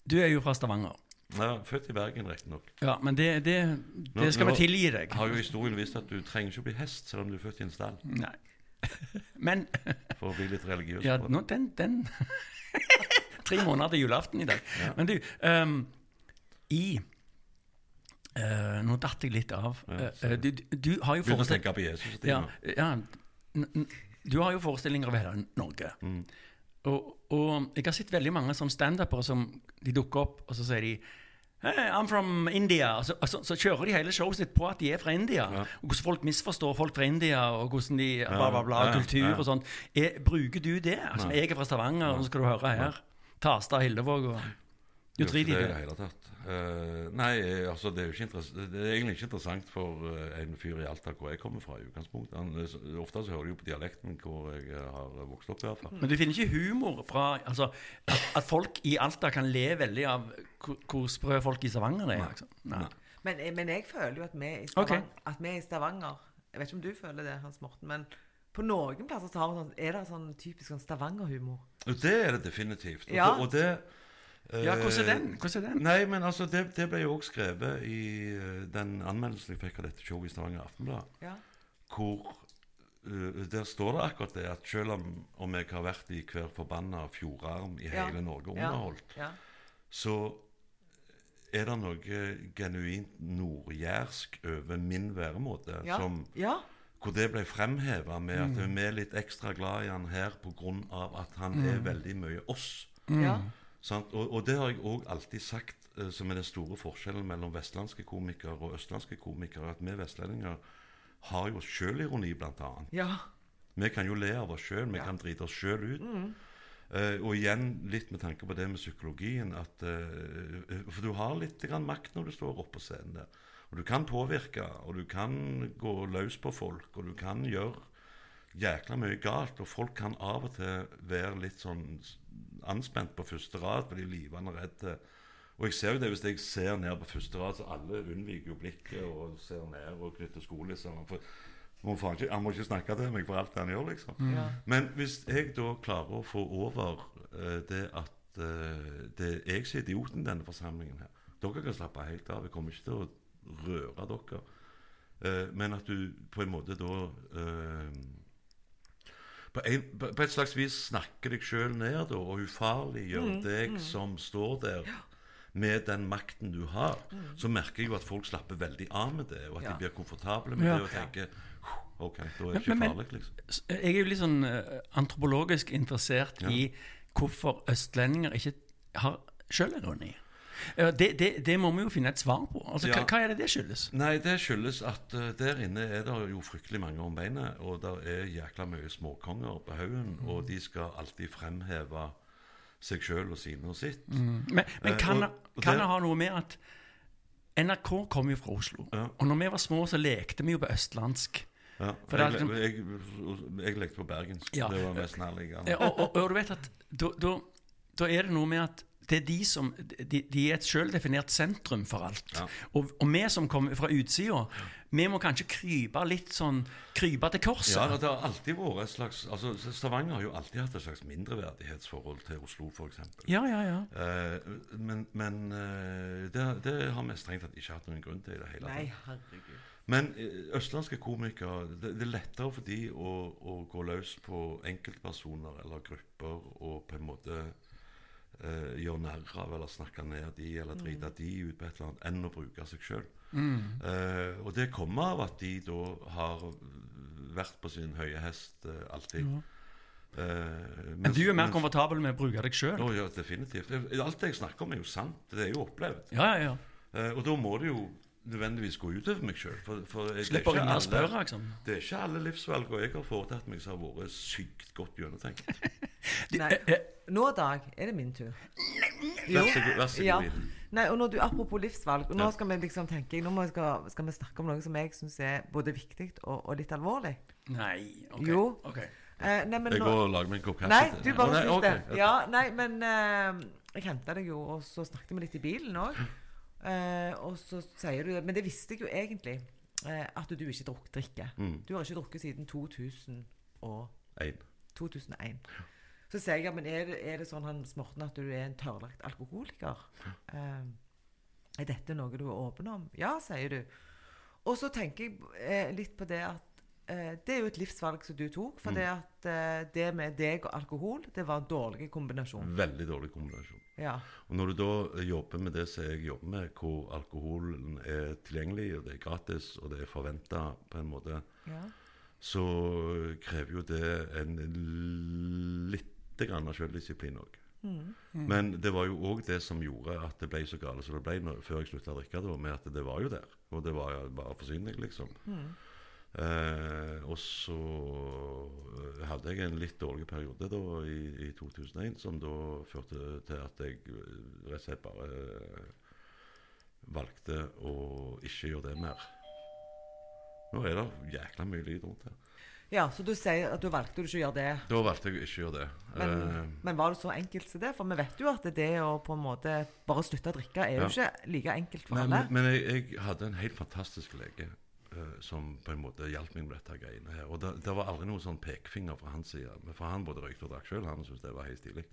du er jo fra Stavanger. Ja, født i Bergen, riktignok. Ja, men det, det, det skal vi tilgi deg. Har jo historien vist at du trenger ikke å bli hest selv om du er født i en stall. Nei. Men For å bli litt religiøs. ja, nå, den, den Tre måneder til julaften i dag. Ja. Men du, um, i uh, Nå datt jeg litt av. Eh, du, du, har jo tenke på Jesus. ja, ja, Du har jo forestillinger over hele Norge. Mm. Og, og jeg har sett veldig mange som standupere som de dukker opp, og så sier de Hey, I'm from India. Og så, og så, så kjører de hele showet sitt på at de er fra India. Ja. Og hvordan folk misforstår folk fra India, og hvordan de bla, bla, bla, ja, kultur ja. og sånn. Er- Bruker du det? Altså, jeg er fra Stavanger, nå skal du høre her. Tasta Hildevåg og Du driter i det? hele tatt. Uh, nei, eh, altså det er jo ikke det er egentlig ikke interessant for uh, en fyr i Alta hvor jeg kommer fra. i utgangspunktet. Han, er ofte så hører du jo på dialekten hvor jeg eh, har vokst opp. i hvert fall. Men du finner ikke humor fra altså, at, at folk i Alta kan le veldig av hvor, sprø folk i Stavanger er? Liksom. Nei. Nei. Men, eh, men jeg føler jo at vi, i Ok. Stavanger, at vi i Stavanger Jeg vet ikke om du føler det, Hans Morten, men på noen plasser så har sånn, er det sånn typisk sånn Stavanger-humor. Det er det definitivt. Og Ja. det, og det Ja, hvordan er eh, den? Hvordan er den? Nei, men altså, det, det ble jo også skrevet i eh, den anmeldelsen jeg fikk av dette showet i Stavanger Aftenblad. Ja. hvor uh, Der står det akkurat det at selv om, om jeg har vært i hver forbanna fjordarm i Ja. hele Norge og Ja. underholdt, ja. så er det noe genuint nordjærsk over min væremåte. Ja. Som, ja. Hvor det ble fremheva med at vi er litt ekstra glad i han her pga. at han er veldig mye oss. ja. Sant? Og, og det har jeg òg alltid sagt, eh, som er den store forskjellen mellom vestlandske komikere og østlandske komikere, at vi vestlendinger har jo sjølironi, blant annet. ja. Vi kan jo le av oss sjøl, vi Ja. kan drite oss sjøl ut. Eh, og igjen litt med tanke på det med psykologien at eh, For du har litt grann makt når du står oppe på scenen der. Og du kan påvirke, og du kan gå løs på folk, og du kan gjøre jækla mye galt. Og folk kan av og til være litt sånn anspent på første rad fordi livene er redde. Og jeg ser jo det hvis jeg ser ned på første rad, så alle unnviker jo blikket og ser ned og knytter skolissene. For må ikke, han må ikke snakke til meg for alt han gjør, liksom. ja. Men hvis jeg da klarer å få over uh, det at uh, det er jeg som er idioten i denne forsamlingen her Dere kan slappe helt av. Jeg kommer ikke til å røre dere. Eh, men at du på en måte da eh, på, en, på et slags vis snakker deg sjøl ned da, og ufarliggjør deg som står der med den makten du har, så merker jeg jo at folk slapper veldig av med det, og at Ja. de blir komfortable med Ja. det og tenker OK, da er det ikke men- farlig, liksom. Jeg er jo litt sånn eh, antropologisk interessert Ja. i hvorfor østlendinger ikke har sjølironi. Det, det, det må vi jo finne et svar på. Altså, Ja. hva, hva er det det skyldes? Nei, det skyldes at uh, der inne er det jo fryktelig mange om beinet, og det er jækla mye småkonger på haugen, Mm. og de skal alltid fremheve seg sjøl og sine og sitt. Men, men Eh, kan, og- og kan det- ha noe med at NRK kom jo fra Oslo. Ja. Og når vi var små, så lekte vi jo på østlandsk. Ja, For jeg, liksom- jeg, jeg, lekte på bergensk. Ja. Det var mest nærliggende. Og, og, og du vet at da, da, da er det noe med at det er de som De, de er et selvdefinert sentrum for alt. Ja. Og, og vi som kommer fra utsida, vi må kanskje krype litt sånn Krype til korset. Ja, det har alltid vært et slags altså Stavanger har jo alltid hatt et slags mindreverdighetsforhold til Oslo, f.eks. ja, ja. ja. Eh, men men eh, det, det har vi strengt tatt ikke hatt noen grunn til i det hele Nei, tatt. herregud. Men eh, østlandske komikere det, det er lettere for de å, å gå løs på enkeltpersoner eller grupper og på en måte eh, gjøre narr av eller snakke ned de eller drite de ut på et eller annet, enn å bruke seg sjøl. Eh, og det kommer av at de da har vært på sin høye hest eh, alltid. Eh, Men du er mer komfortabel med å bruke deg sjøl? Ja, definitivt. Alt det jeg snakker om, er jo sant. Det er jo opplevd. Ja, ja, ja. Eh, og da må det jo nødvendigvis gå utover meg sjøl. Slipper er Slipp å ringe og spørre, liksom. Det er ikke alle livsvalgene jeg har foretatt meg som har vært sykt godt gjennomtenkt. Nei. Eh, eh, Nå, Dag, er det min tur. Vær så god. Vær så Ja. god Nei, og når du, Apropos livsvalg, og nå skal vi liksom tenke Nå må jeg skal, skal vi snakke om noe som jeg syns er både viktig og, og litt alvorlig. Nei. ok, Jo. Okay. Eh, nei, men Jeg nå, går og lager meg en kopp kaffe. Nei, du bare nei, okay. det. Ja, nei, men eh, jeg henta deg jo, og så snakket vi litt i bilen òg. Og så sier du det Men det visste jeg jo egentlig. eh, at du ikke drukk, drikker. Mm. Du har ikke drukket siden 2000 og En. 2001. Så sier jeg ja, men er det, er det sånn Hans Morten, at du er en tørrlagt alkoholiker? Eh, er dette noe du er åpen om? Ja, sier du. Og så tenker jeg eh, litt på det at eh, det er jo et livsvalg som du tok. For det at eh, det med deg og alkohol, det var en dårlig kombinasjon. Veldig dårlig kombinasjon. Ja. Og når du da jobber med det som jeg jobber med, hvor alkoholen er tilgjengelig, og det er gratis, og det er forventa på en måte, ja. så krever jo det en lite grann av selvdisiplin òg. Men det var jo òg det som gjorde at det ble så galt som det ble når, før jeg slutta å drikke, da, med at det var jo der. Og det var jo bare forsynlig, liksom. Eh, og så eh, hadde jeg en litt dårlig periode da i, i 2001, som da førte til at jeg eh, rett og slett bare eh, valgte å ikke gjøre det mer. Nå er det jækla mye lyd rundt her. ja, så du sier at du valgte ikke å gjøre det. Da valgte jeg å ikke gjøre det. Men, Eh, men var det så enkelt som det? For vi vet jo at det å på en måte bare slutte å drikke er jo ikke like enkelt for alle. men, men jeg, jeg hadde en helt fantastisk lege som på en måte hjalp meg med dette greiene her. Og det, det var aldri noen sånn pekefinger fra hans side. For han både røykte og drakk sjøl, han syntes det var helt stilig.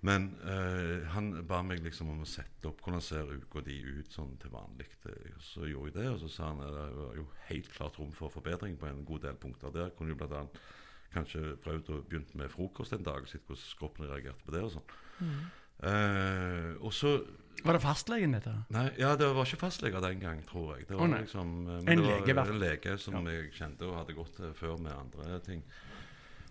Men eh, han ba meg liksom om å sette opp hvordan ser uka di ut sånn til vanlig. Eh, Så gjorde jeg det, og så sa han at det var jo helt klart rom for forbedring på en god del punkter. Der kunne jo annet kanskje prøvd å begynne med frokost en dag, og sett hvordan kroppen reagerte på det og sånn. Eh, og så Var det fastlegen, dette? Nei, ja, det var ikke fastlege den gang, tror jeg. Det var oh, liksom, eh, En det lege, var fall. en lege som jeg kjente og hadde gått til før med andre ting.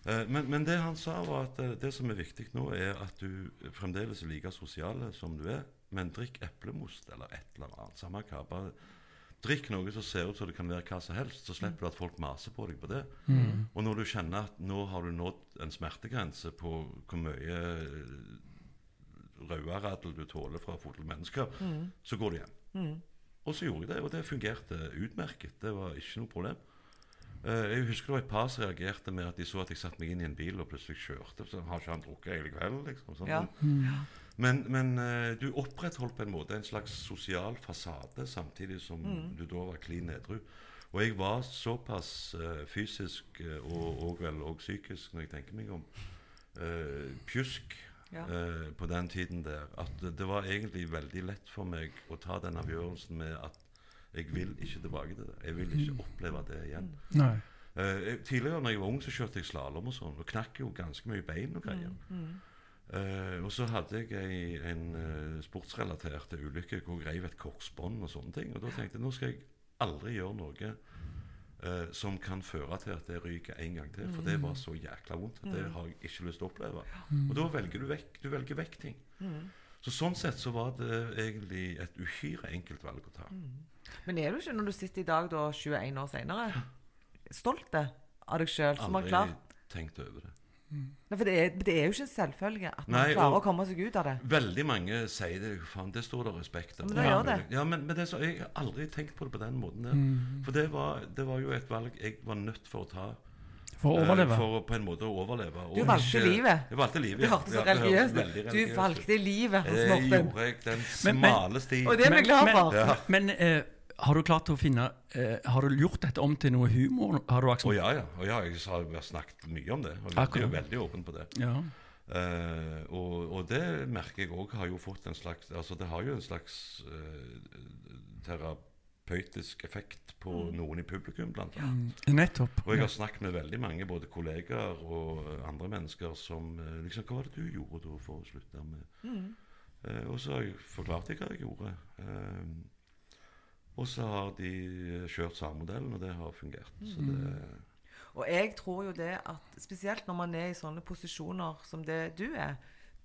Eh, Men, men det han sa, var at eh, det som er viktig nå, er at du fremdeles er like sosial som du er, men drikk eplemost eller et eller annet. Samme hva. Bare drikk noe som ser ut som det kan være hva som helst, så slipper du at folk maser på deg på det. Og når du kjenner at nå har du nådd en smertegrense på hvor mye rødradel du tåler fra fulle mennesker, så går du hjem. Og så gjorde jeg det, og det fungerte utmerket. Det var ikke noe problem. Eh, jeg husker det var et par som reagerte med at de så at jeg satte meg inn i en bil og plutselig kjørte. Så har ikke han drukket hele kvelden, liksom. Sånn. Ja. Men, men eh, du opprettholdt på en måte en slags sosial fasade samtidig som du da var klin edru. Og jeg var såpass uh, fysisk og, og vel og psykisk, når jeg tenker meg om, eh, pjusk Ja. eh, på den tiden der, at det, det var egentlig veldig lett for meg å ta den avgjørelsen med at jeg vil ikke tilbake til det. Jeg vil ikke oppleve det igjen. Nei. Eh, tidligere når jeg var ung, så kjørte jeg slalåm og sånn, og knakk jo ganske mye bein og greier. Eh, og så hadde jeg ei, en uh, sportsrelatert ulykke hvor jeg reiv et korsbånd og sånne ting. Og da tenkte jeg nå skal jeg aldri gjøre noe eh, som kan føre til at det ryker en gang til. For det var så jækla vondt. Det har jeg ikke lyst til å oppleve. Og da velger du vekk, du velger vekk ting. Så sånn sett så var det egentlig et uhyre enkelt valg å ta. Men er du ikke, når du sitter i dag, da, 21 år senere, stolt av deg sjøl som har klart Aldri tenkt over det. Nei, For det er, det er jo ikke en selvfølge at man Nei, klarer og- å komme seg ut av det. Veldig mange sier det. Faen, det står det respekt av. Men ja. gjør det. Ja, men, men det så, jeg har aldri tenkt på det på den måten der. For det var, det var jo et valg jeg var nødt for å ta For å Eh, overleve. For på en måte å overleve. og Du valgte ikke- livet. Jeg valgte livet, Det hørtes så religiøst ut. Du valgte livet, Det gjorde jeg den Men- men- smale sti. Og det er vi glad for. Ja. Men eh, har du klart å finne eh, Har du gjort dette om til noe humor? Har du Å oh, ja, ja. Oh, ja, jeg har snakket mye om det. Og jeg er jo veldig åpen på det. Ja. Eh, og, og det merker jeg òg har jo fått en slags Altså det har jo en slags eh, terapeutisk effekt på Mm. noen i publikum, blant annet. Mm, Nettopp. Og jeg har snakket med veldig mange, både kollegaer og andre mennesker, som eh, liksom Hva var det du gjorde da for å slutte med Mm. Eh, Og så har jeg forklart hva jeg gjorde. Eh, og så har de kjørt samme modellen, og det har fungert. Så det Og jeg tror jo det at spesielt når man er i sånne posisjoner som det du er,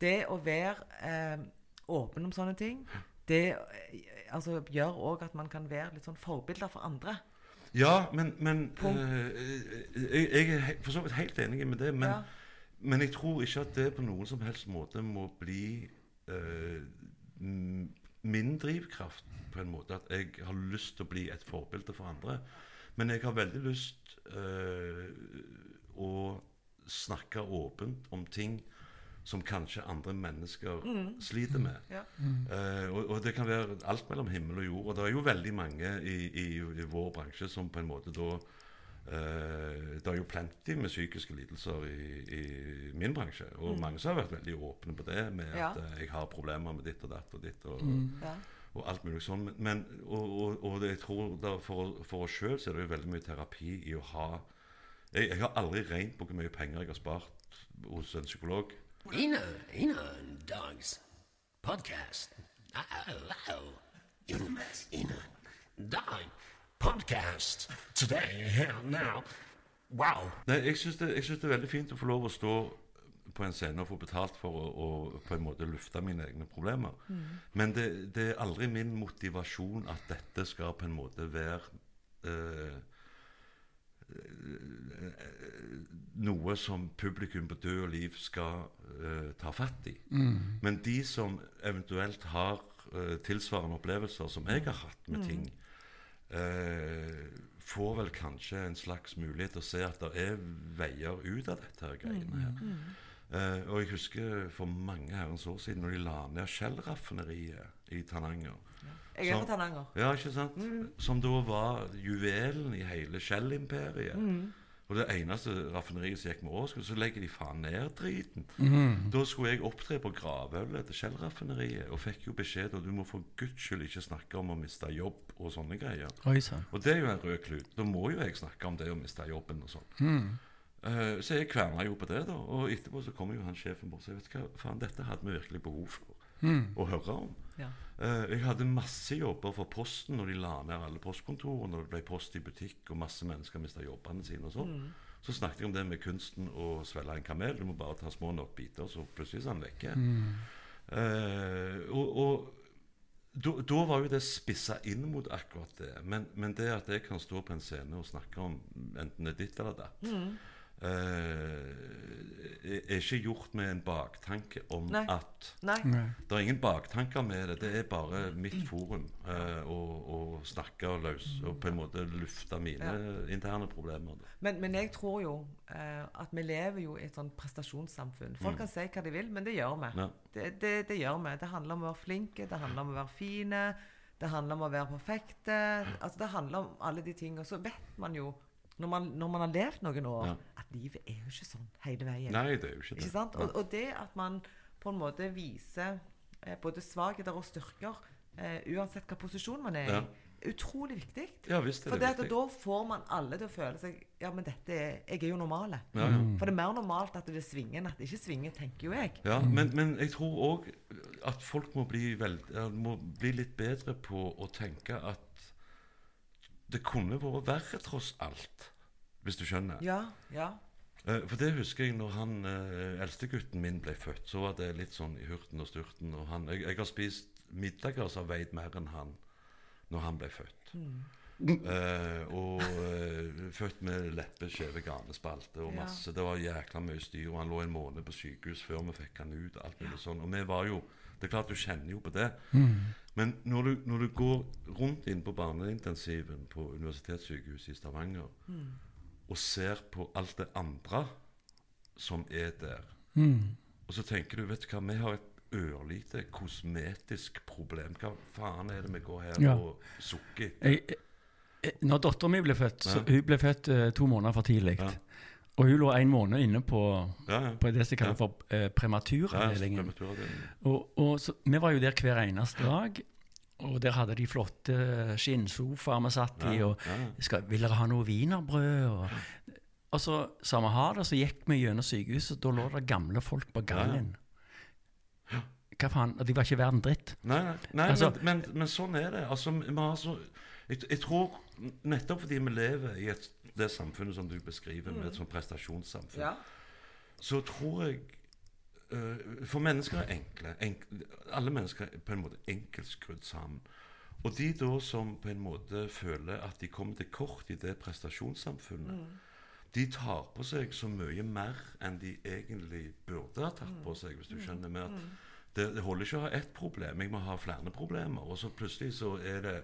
det å være eh, åpen om sånne ting, det eh, altså, gjør òg at man kan være litt sånn forbilder for andre. Ja, men, men eh, jeg, jeg er for så vidt helt enig med det. Men, Ja. men jeg tror ikke at det på noen som helst måte må bli m- min drivkraft, på en måte. At jeg har lyst til å bli et forbilde for andre. Men jeg har veldig lyst øh, å snakke åpent om ting som kanskje andre mennesker sliter med. Ja. Eh, og, og det kan være alt mellom himmel og jord. Og det er jo veldig mange i, i, i vår bransje som på en måte da Det er jo plenty med psykiske lidelser i, i min bransje. Og mange som har vært veldig åpne på det, med Ja. at eh, jeg har problemer med ditt og datt og ditt. Og, Ja. og alt mulig sånn. Men, men og, og, og det, jeg tror da for, for oss sjøl så er det jo veldig mye terapi i å ha jeg, jeg har aldri regnet på hvor mye penger jeg har spart hos en psykolog. Ina, Ina Dogs Podcast. Oh, oh. Ina, Ina Dog Podcast. Today, here, now. Wow. Nei, jeg syns det, synes det er veldig fint å få lov å stå på en scene og få betalt for å, å på en måte lufte mine egne problemer. Men det, det er aldri min motivasjon at dette skal på en måte være eh, eh, noe som publikum på død og liv skal eh, ta fatt i. Men de som eventuelt har eh, tilsvarende opplevelser som jeg har hatt med ting, eh, får vel kanskje en slags mulighet til å se at det er veier ut av dette her greiene her. Eh, og jeg husker for mange herrens år siden når de la ned Shell-raffineriet i Tananger. Jeg er fra Tananger. Ja, ikke sant? Som da var juvelen i hele Shell-imperiet. Og det eneste raffineriet som gikk med overskudd, så legger de faen ned driten. Da skulle jeg opptre på gravølet til Shell-raffineriet, og fikk jo beskjed om du må for guds skyld ikke snakke om å miste jobb og sånne greier. Oi så. Og det er jo en rød klut. Da må jo jeg snakke om det å miste jobben og sånn. Eh, så jeg kverna jo på det, da. Og etterpå så kom jo han sjefen bort og sa vet du hva, faen, dette hadde vi virkelig behov for å høre om. Ja. Eh, jeg hadde masse jobber for Posten når de la ned alle postkontorene, når det ble post i butikk og masse mennesker mista jobbene sine og sånn. Så snakket jeg om det med kunsten å svelge en kamel. Du må bare ta små nok biter, så plutselig er han vekke. Eh, og og da, var jo det spissa inn mot akkurat det. Men, men det at jeg kan stå på en scene og snakke om enten det er ditt eller datt, eh, er ikke gjort med en baktanke om Nei. at Nei. Det er ingen baktanker med det. Det er bare mitt forum eh, å, å snakke løs og på en måte lufte mine interne problemer. Men, men jeg tror jo eh, at vi lever jo i et sånn prestasjonssamfunn. Folk kan si hva de vil, men det gjør vi. Ja. Det, det, det gjør vi. Det handler om å være flinke, det handler om å være fine, det handler om å være perfekte. Altså, det handler om alle de tingene. Og så vet man jo, når man, når man har levd noen år, Ja. at livet er jo ikke sånn hele veien. Nei, det er jo ikke det. Ikke sant? Og, og det at man på en måte viser eh, både svakheter og styrker, eh, uansett hva posisjon man er i, Ja. utrolig viktig. Ja visst er For det det at viktig. da får man alle til å føle seg Ja, men dette er Jeg er jo normal. Ja, ja. For det er mer normalt at det svinger enn at det ikke svinger, tenker jo jeg. Ja, men, men jeg tror òg at folk må bli, veld, må bli litt bedre på å tenke at det kunne vært verre, tross alt. Hvis du skjønner. Ja, ja. Eh, For det husker jeg når han eh, eldstegutten min ble født. Så var det litt sånn i hurten og styrten. Og han, jeg, jeg har spist middager som har veid mer enn han når han ble født. Eh, og eh, født med leppeskjeve ganespalte og Ja. Det var jækla mye styr. Og han lå en måned på sykehus før vi fikk han ut. alt mulig sånn. Og vi var jo Det er klart du kjenner jo på det. Men når du, når du går rundt inn på barneintensiven på Universitetssykehuset i Stavanger og og ser på alt det andre som er der. Mm. Og så tenker du, vet du hva, vi har et ørlite kosmetisk problem. Hva faen er det vi går her Ja. og sukker? Jeg, jeg, når dattera mi ble født, så hun ble født uh, to måneder for tidlig. Ja. Og hun lå en måned inne på, Ja, ja. på det som kalles for eh, prematuravdelingen. Og, og så, vi var jo der hver eneste dag. Og der hadde de flotte skinnsofaer vi satt i. Og skal, 'Vil dere ha noe wienerbrød?' Og, og så sa vi ha det, så gikk vi gjennom sykehuset. Da lå det gamle folk på gangen. Hva faen? Og de var ikke verden dritt. Nei, nei, Altså- men, men, men sånn er det. Altså, så, jeg, jeg tror nettopp fordi vi lever i et, det samfunnet som du beskriver, med et sånt prestasjonssamfunn, Ja. så tror jeg uh, For mennesker er enkle. Enk, alle mennesker er på en måte enkelt skrudd sammen. Og de da som på en måte føler at de kommer til kort i det prestasjonssamfunnet, de tar på seg så mye mer enn de egentlig burde ha tatt på seg, hvis du skjønner. med at det, det holder ikke å ha ett problem, jeg må ha flere problemer. Og så plutselig så er det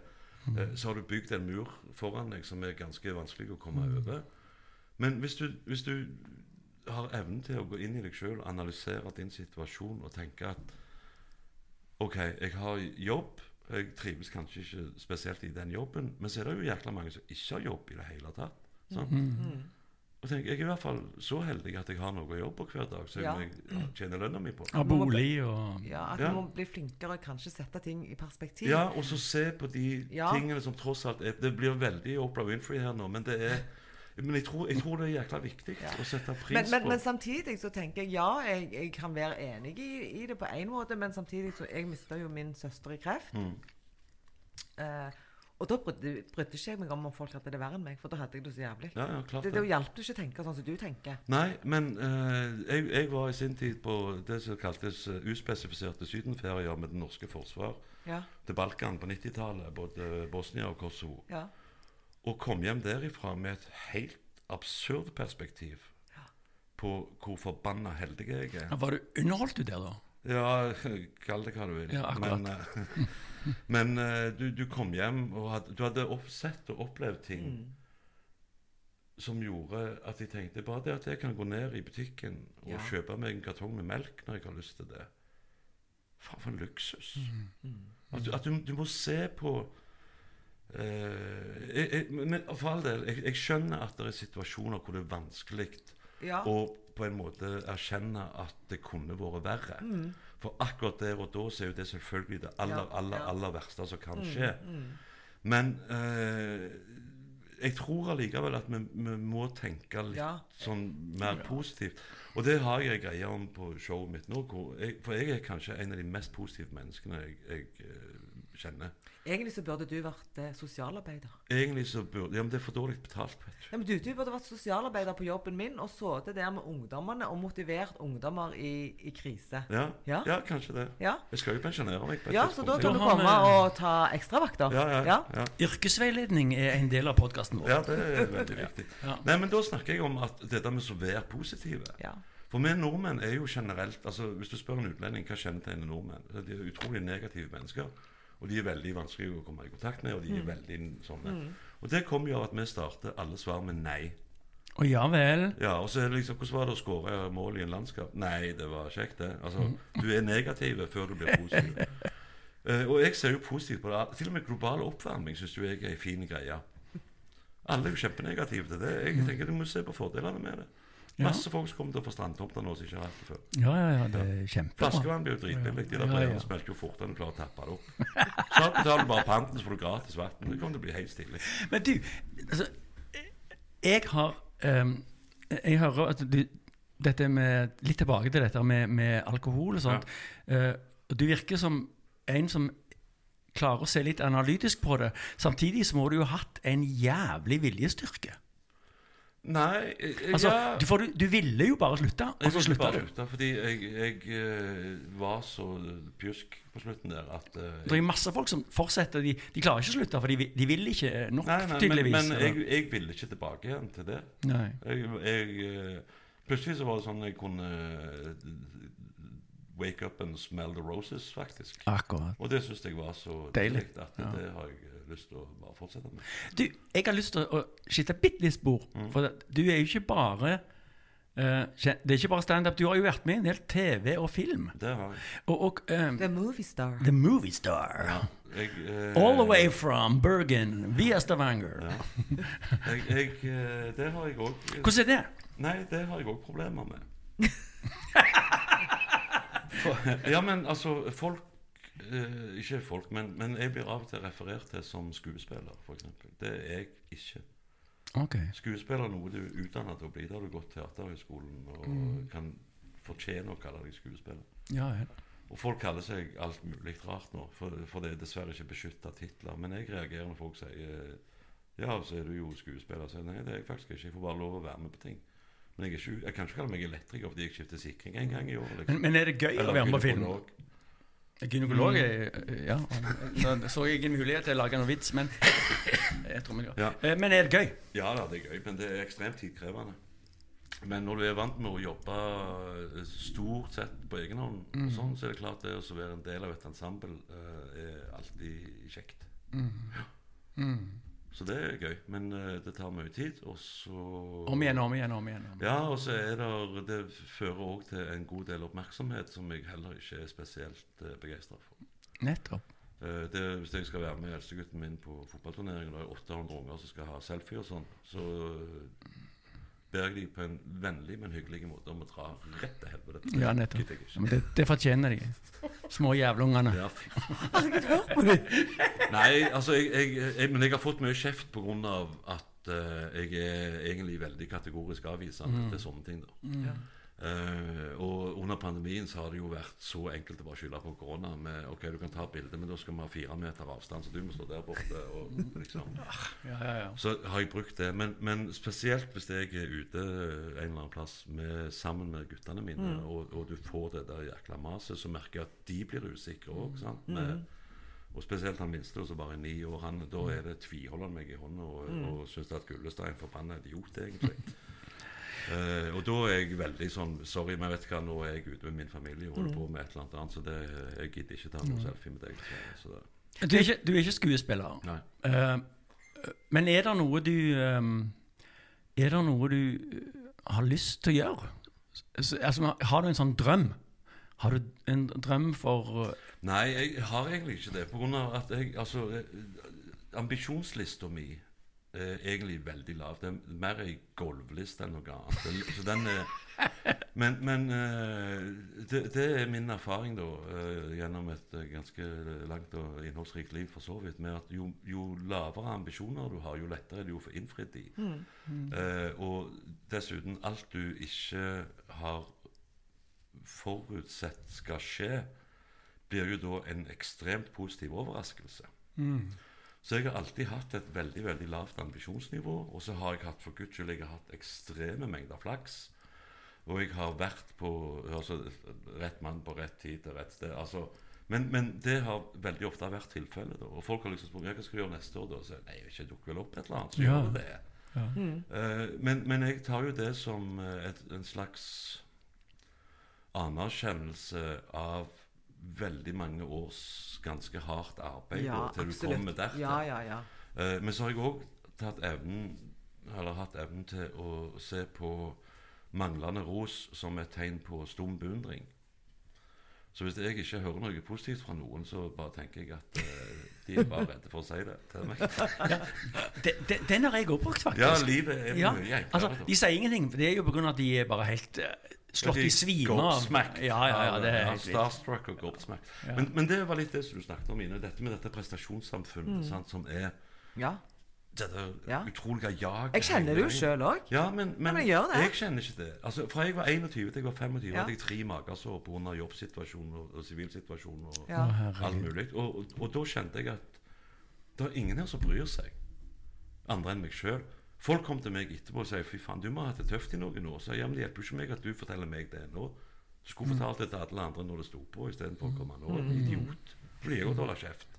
Så har du bygd en mur foran deg som er ganske vanskelig å komme over. Men hvis du, hvis du har evnen til å gå inn i deg sjøl, analysere din situasjon og tenke at OK, jeg har jobb. Jeg trives kanskje ikke spesielt i den jobben, men så er det jo jækla mange som ikke har jobb i det hele tatt. Sant? Mm. Og tenk, Jeg er i hvert fall så heldig at jeg har noe å jobbe på hver dag, som Ja. jeg tjener lønna mi på. Av bolig og Ja, At Ja. vi må bli flinkere og kanskje sette ting i perspektiv. Ja, og så se på de Ja. tingene som tross alt er Det blir veldig Opera Winfrey her nå, men det er Men jeg tror, jeg tror det er jækla viktig Ja. å sette pris Men, men, på men samtidig så tenker jeg ja, jeg, jeg kan være enig i, i det på én måte, men samtidig så Jeg mista jo min søster i kreft. Mm. Eh, og da brydde, brydde ikke jeg meg om om folk hadde det verre enn meg, for da hadde jeg det så jævlig. Ja, ja, klart Det, det. det hjalp ikke å tenke sånn som du tenker. Nei, men eh, jeg, jeg var i sin tid på det som kaltes eh, uspesifiserte sydenferier med det norske forsvar Ja, til Balkan på 90-tallet, både Bosnia og Kosovo. ja. Og kom hjem derifra med et helt absurd perspektiv på hvor forbanna heldig jeg er. Ja, Var du underholdt du der, da? Ja, kall det hva du vil. Ja, akkurat. men eh, men uh, du, du kom hjem og hadde, du hadde opp, sett og opplevd ting Mm. som gjorde at jeg tenkte bare det at jeg kan gå ned i butikken og Ja. kjøpe meg en kartong med melk når jeg har lyst til det. Faen, for en luksus. Mm. At, du, at du, du må se på uh, jeg, jeg, Men for all del, jeg, jeg skjønner at det er situasjoner hvor det er vanskelig ja. å på en måte erkjenne at det kunne vært verre. For akkurat der og da så er jo det selvfølgelig det aller, Ja, aller, ja. aller verste som kan skje. Men eh, jeg tror allikevel at vi, vi må tenke litt Ja. sånn mer positivt. Og det har jeg greie om på showet mitt nå. Hvor jeg, for jeg er kanskje en av de mest positive menneskene jeg, jeg eh, kjenner. Egentlig så burde du vært eh, sosialarbeider. Egentlig så burde Ja, men det er for dårlig betalt. vet du. Ja, men du, du burde vært sosialarbeider på jobben min og sittet der med ungdommene og motivert ungdommer i, i krise. Ja, Ja. ja. kanskje det. Ja, Jeg skal jo pensjonere meg på et ja så da tidspunkt. kan du Da har komme vi- og ta ekstravakter. Ja, ja, Ja. ja. Yrkesveiledning er en del av podkasten vår. Ja, det er veldig viktig. Ja. Nei, men Da snakker jeg om at dette med å være positive. Ja. For vi nordmenn er jo generelt altså Hvis du spør en utlending hva kjennetegner nordmenn, så de er utrolig negative mennesker. Og de er veldig vanskelige å komme i kontakt med. Og de er veldig sånne. Og det kommer jo av at vi starter alle svar med nei. Å ja vel. Ja, og så er det liksom Hvordan var det å skåre mål i en landskap? Nei, det var kjekt, det. Altså, Du er negativ før du blir positiv. uh, og jeg ser jo positivt på det. Til og med global oppvarming syns jo jeg er en fin greie. Alle er jo kjempenegative til det. Jeg tenker Du må se på fordelene med det. Ja. Masse folk som kommer til å få strandtomter nå som ikke har hatt det før. Ja, ja, ja, det er kjempebra. Flaskevann blir jo dritbillig. De der brevene smelter jo fortere enn du klarer å tappe det opp. Så betaler du bare panten, så får du gratis vann. Det kommer til å bli helt stille. Men du, altså, jeg har um, Jeg hører at du dette med, Litt tilbake til dette med, med alkohol og sånt. Eh, og du virker som en som klarer å se litt analytisk på det. Samtidig så må du jo ha hatt en jævlig viljestyrke. Nei, Altså, ja du, for du, du ville jo bare slutte, og Jeg så slutta du. slutte, fordi jeg, jeg eh, var så pjusk på slutten der at eh, Det er jo masse folk som fortsetter. De, de klarer ikke å slutte, for de, de vil ikke nok, Nei, nei, men, tydeligvis. men men jeg, jeg ville ikke tilbake igjen til det. Jeg, jeg, eh, plutselig så var det sånn jeg kunne wake up and smell the roses, faktisk. Akkurat. Og det syns jeg var så Deilig. at Ja. det har jeg lyst til å bare fortsette med. Du, jeg har lyst til å skifte bitte litt spor. For du er jo ikke bare uh, Det er ikke bare standup. Du har jo vært med i en del TV og film. Det har jeg. Og, og um, The Movie Star. The Movie Star. jeg eh, All the way from Bergen via Stavanger. Ja. Jeg, jeg, eh, det har jeg òg Hvordan er det? Nei, det har jeg òg problemer med. For, ja, men altså Folk eh, Ikke folk, men, men jeg blir av og til referert til som skuespiller, f.eks. Det er jeg ikke. Okay. Skuespiller er noe du er utdannet til å bli. Da har du gått Teaterhøgskolen og kan fortjene å kalle deg skuespiller. Ja, ja. Og folk kaller seg alt mulig rart nå, for, for det er dessverre ikke beskytta titler. Men jeg reagerer når folk sier Ja, så er du jo skuespiller. Så nei, det er jeg faktisk ikke. Jeg får bare lov å være med på ting. Men jeg, er ikke, jeg kan ikke kalle meg elektriker fordi jeg skifter sikring en gang i året. Liksom. Men, men er det gøy å være med på film? Gynekolog. Er Ja. Nå så jeg ingen mulighet til å lage noen vits, men jeg tror vi gjør. Ja. Eh, Men er det gøy? Ja da, det er gøy, men det er ekstremt tidkrevende. Men når du er vant med å jobbe eh, stort sett på egen hånd, og sånn, så er det klart det å være en del av et ensemble eh, er alltid kjekt. Så det er gøy. Men eh, det tar mye tid, og så Om igjen, om igjen, om igjen. Om. igjen. Ja, og så er det Det fører òg til en god del oppmerksomhet som jeg heller ikke er spesielt uh, begeistra for. Nettopp. Eh, det, hvis jeg skal være med eldstegutten min på fotballturneringen, og det er 800 unger som skal ha selfie og sånn, så eh, ber jeg de på en vennlig, men hyggelig måte om å dra rett til helvete. Ja, nettopp. Det, det fortjener de. Små jævlungene. Ja, Nei, altså jeg, jeg, jeg, Men jeg har fått mye kjeft pga. at uh, jeg er egentlig veldig kategorisk avvisende til sånne ting. da Ja. Eh, og under pandemien så har det jo vært så enkelt å bare skylde på korona. Med ok, du kan ta bilde, men da skal vi ha fire meter avstand, så du må stå der borte. Og liksom Ja, ja, ja. Så har jeg brukt det. Men, men spesielt hvis jeg er ute en eller annen plass med, sammen med guttene mine, og, og du får det der jækla maset, så merker jeg at de blir usikre òg. Og spesielt han minste, som bare er ni år, han, da er det tviholder han meg i hånda og, og syns at Gullestad er en forbanna idiot, egentlig. Eh, og da er jeg veldig sånn Sorry, men vet hva, nå er jeg ute med min familie og holder på med et eller annet annet, så det, jeg gidder ikke ta noe selfie med deg. Så, så det, Du er ikke, du er ikke skuespiller. nei. Uh, men er det noe du um, Er det noe du har lyst til å gjøre? Altså, har du en sånn drøm? Har du en drøm for Nei, jeg har egentlig ikke det. På grunn av at jeg Altså, ambisjonslista mi er egentlig veldig lav. Det er mer ei gulvliste enn noe annet. Så den er Men, men eh, det, det er min erfaring, da, eh, gjennom et eh, ganske langt og innholdsrikt liv, for så vidt, med at jo, jo lavere ambisjoner du har, jo lettere er det å få innfridd de. Eh, og dessuten, alt du ikke har forutsett skal skje, blir jo da en ekstremt positiv overraskelse. Så jeg har alltid hatt et veldig veldig lavt ambisjonsnivå. Og så har jeg hatt for guds skyld jeg har hatt ekstreme mengder flaks. Og jeg har vært på altså, rett mann på rett tid til rett sted. Altså, men, men det har veldig ofte vært tilfellet. Og folk har liksom spurt ja, hva skal du gjøre neste år. da? Så nei, ikke, dukker vel opp et eller annet. Så Ja. gjør det det. Uh, men, men jeg tar jo det som eh, et, en slags anerkjennelse av veldig mange års ganske hardt arbeid Ja, til du absolutt. kommer dertil. Ja, ja, ja. Eh, men så har jeg òg hatt evnen til å se på manglende ros som et tegn på stum beundring. Så hvis jeg ikke hører noe positivt fra noen, så bare tenker jeg at eh, de er bare redde for å si det til meg. de, de, Den har jeg òg brukt, faktisk. Ja, livet er Ja, mye enklere. altså, de sier ingenting. for Det er jo pga. at de er bare helt eh, slått i svime av Ja, ja, ja, det er helt. Starstruck og gobsmacked. Ja. Men, men det var litt det som du snakket om, Ine. Dette med dette prestasjonssamfunnet sant, som er ja. dette Ja. utrolige jaget. Jeg kjenner det jo sjøl òg. Ja, men, men, men jeg jeg kjenner ikke det. Altså, Fra jeg var 21 til jeg var 25, Ja. hadde jeg tre magesår pga. jobbsituasjonen og, og sivilsituasjonen og Ja. Å, alt mulig. Og, og, og da kjente jeg at det er ingen her som bryr seg, andre enn meg sjøl. Folk kom til meg etterpå og sa 'fy faen, du må ha hatt det tøft i noen år'. Så ja, men det hjelper ikke meg at du forteller meg det nå. Du skulle fortalt det til alle andre når det sto på, istedenfor å komme nå. Idiot. blir jeg godt holde kjeft.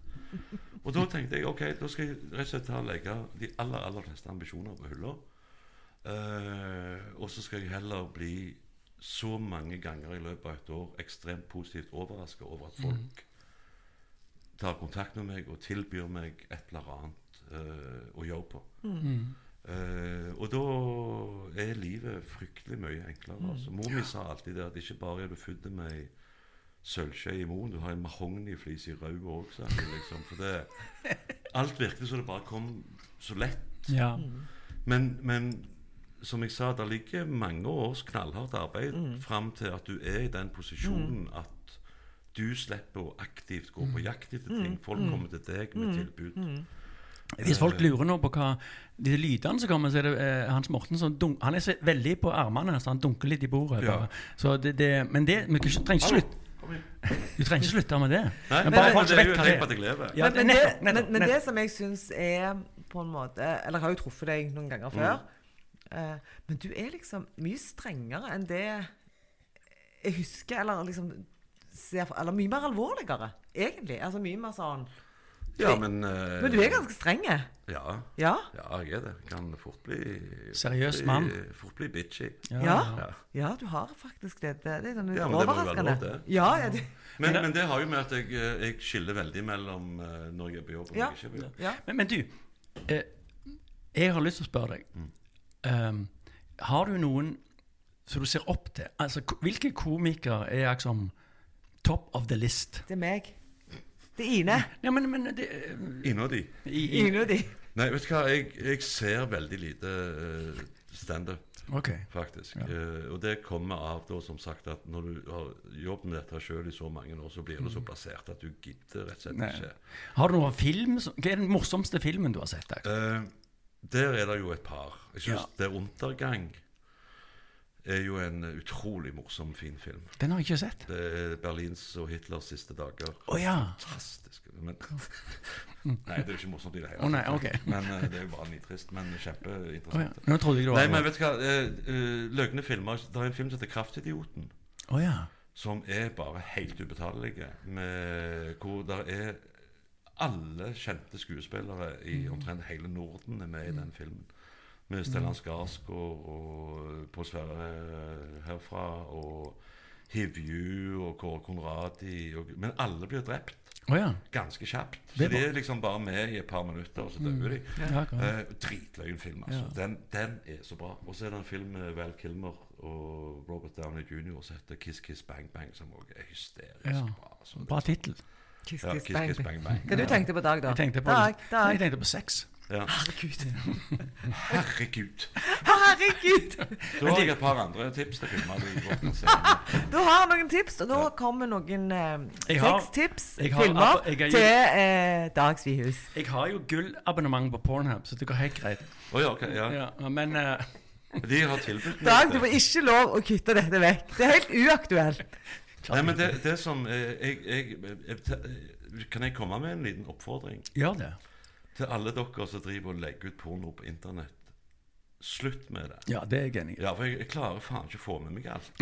Og da tenkte jeg ok, da skal jeg rett og slett ta og legge de aller aller fleste ambisjoner på hylla. Uh, og så skal jeg heller bli så mange ganger i løpet av et år ekstremt positivt overraska over at folk tar kontakt med meg og tilbyr meg et eller annet uh, å gjøre på. Eh, og da er livet fryktelig mye enklere. Altså. Mor mi sa alltid det at ikke bare er du født med ei sølvskje i munnen, du har en mahogniflis i rauet òg, sa hun. Liksom. For det, alt virket som det bare kom så lett. Ja. Men, men som jeg sa, det ligger mange års knallhardt arbeid fram til at du er i den posisjonen at du slipper å aktivt gå på jakt etter ting. Folk kommer til deg med tilbud. Hvis folk lurer nå på hva de lydene som kommer, så er det eh, Hans Morten som dunk, Han er så veldig på armene, så han dunker litt i bordet. Ja. Så det, det, men det, vi trenger ikke slutte Du trenger ikke slutte med det. Nei, Men bare nei, folk vet hva det er. lever. Ja, men, men, det, men, nettopp, men det som jeg syns er på en måte Eller jeg har jo truffet deg noen ganger før. Eh, men du er liksom mye strengere enn det jeg husker, eller liksom ser Eller mye mer alvorligere, egentlig. Altså mye mer sånn Ja, men uh, Men du er ganske streng. Ja, Ja? ja, jeg er det. Kan fort bli Seriøs mann. Fort bli bitchy. Ja. Ja. Ja, du har faktisk det. Det, det er sånn Ja, men det må jo være overraskende. lov, det. Ja, ja, det, Men, Men det har jo med at jeg, eh, jeg skiller veldig mellom eh, når jeg er på jobb og når Ja. jeg ikke er på jobb. ja. Men, men du, eh, jeg har lyst til å spørre deg. Um, har du noen som du ser opp til? Altså, Hvilke komikere er liksom top of the list? Det er meg. Det er Ine. Ja, men, men det, Ine og de. i, Ine og de. Nei, vet du hva, jeg, jeg ser veldig lite uh, standup, Ok. faktisk. Eh, og det kommer av da, som sagt, at når du har jobbet med dette sjøl i så mange år, så blir du så plassert at du gidder rett og slett Nei. ikke. Har du noen film som, Hva er den morsomste filmen du har sett? Eh, der er det jo et par. Jeg synes Ja. Det 'Untergang' er jo en utrolig morsom, fin film. Den har jeg ikke sett. Det er Berlins og Hitlers siste dager. Oh, ja. Fantastisk. Men, nei, det er jo ikke morsomt i det hele oh, nei, okay. Men eh, det er jo bare nitrist. Men ja. kjempeinteressant. Nå trodde jeg det Nei, men vet du hva? Uh, løgne filmer Det er en film som heter 'Kraftidioten'. Oh, ja. Som er bare helt ubetalelige. Hvor det er alle kjente skuespillere i omtrent hele Norden er med i den filmen. Med Stellan Skarsgård og Pål Sverre herfra, og Hivju og Kåre Konradi. Og, men alle blir drept Oh, ja. ganske kjapt. Så de er liksom bare med i et par minutter, og så dør de. ja. Eh, dritløyen film, altså. Den, den er så bra. Og så er det en film med Val Kilmer og Robert Downey jr. som heter Kiss Kiss Bang Bang, som også er hysterisk Ja. bra. Altså. Bra tittel. Kiss, kiss, Kiss bang, Kiss bang. Bang. Hva du tenkte på Dag, da? Jeg tenkte på, Dag, jeg tenkte på sex. Ja. Herregud. Herregud. Herregud! Da har jeg et par andre tips til filmer du har noen tips, og nå kommer noen eh, sextips, har- filmer, til eh, Dag Svihus. Jeg har jo gullabonnement på Pornhub, så det går helt greit. Oh, ja, okay, Ja. Ja, men eh, De har tilbudt Dag, du får ikke lov å kutte dette vekk. Det er helt uaktuelt. Nei, men det, det som eh, jeg, jeg, jeg, Kan jeg komme med en liten oppfordring Gjør det. Til alle dere som driver og legger ut porno på internett? Slutt med det. Ja, det er jeg enig i. Ja, for jeg, jeg klarer faen ikke å få med meg alt.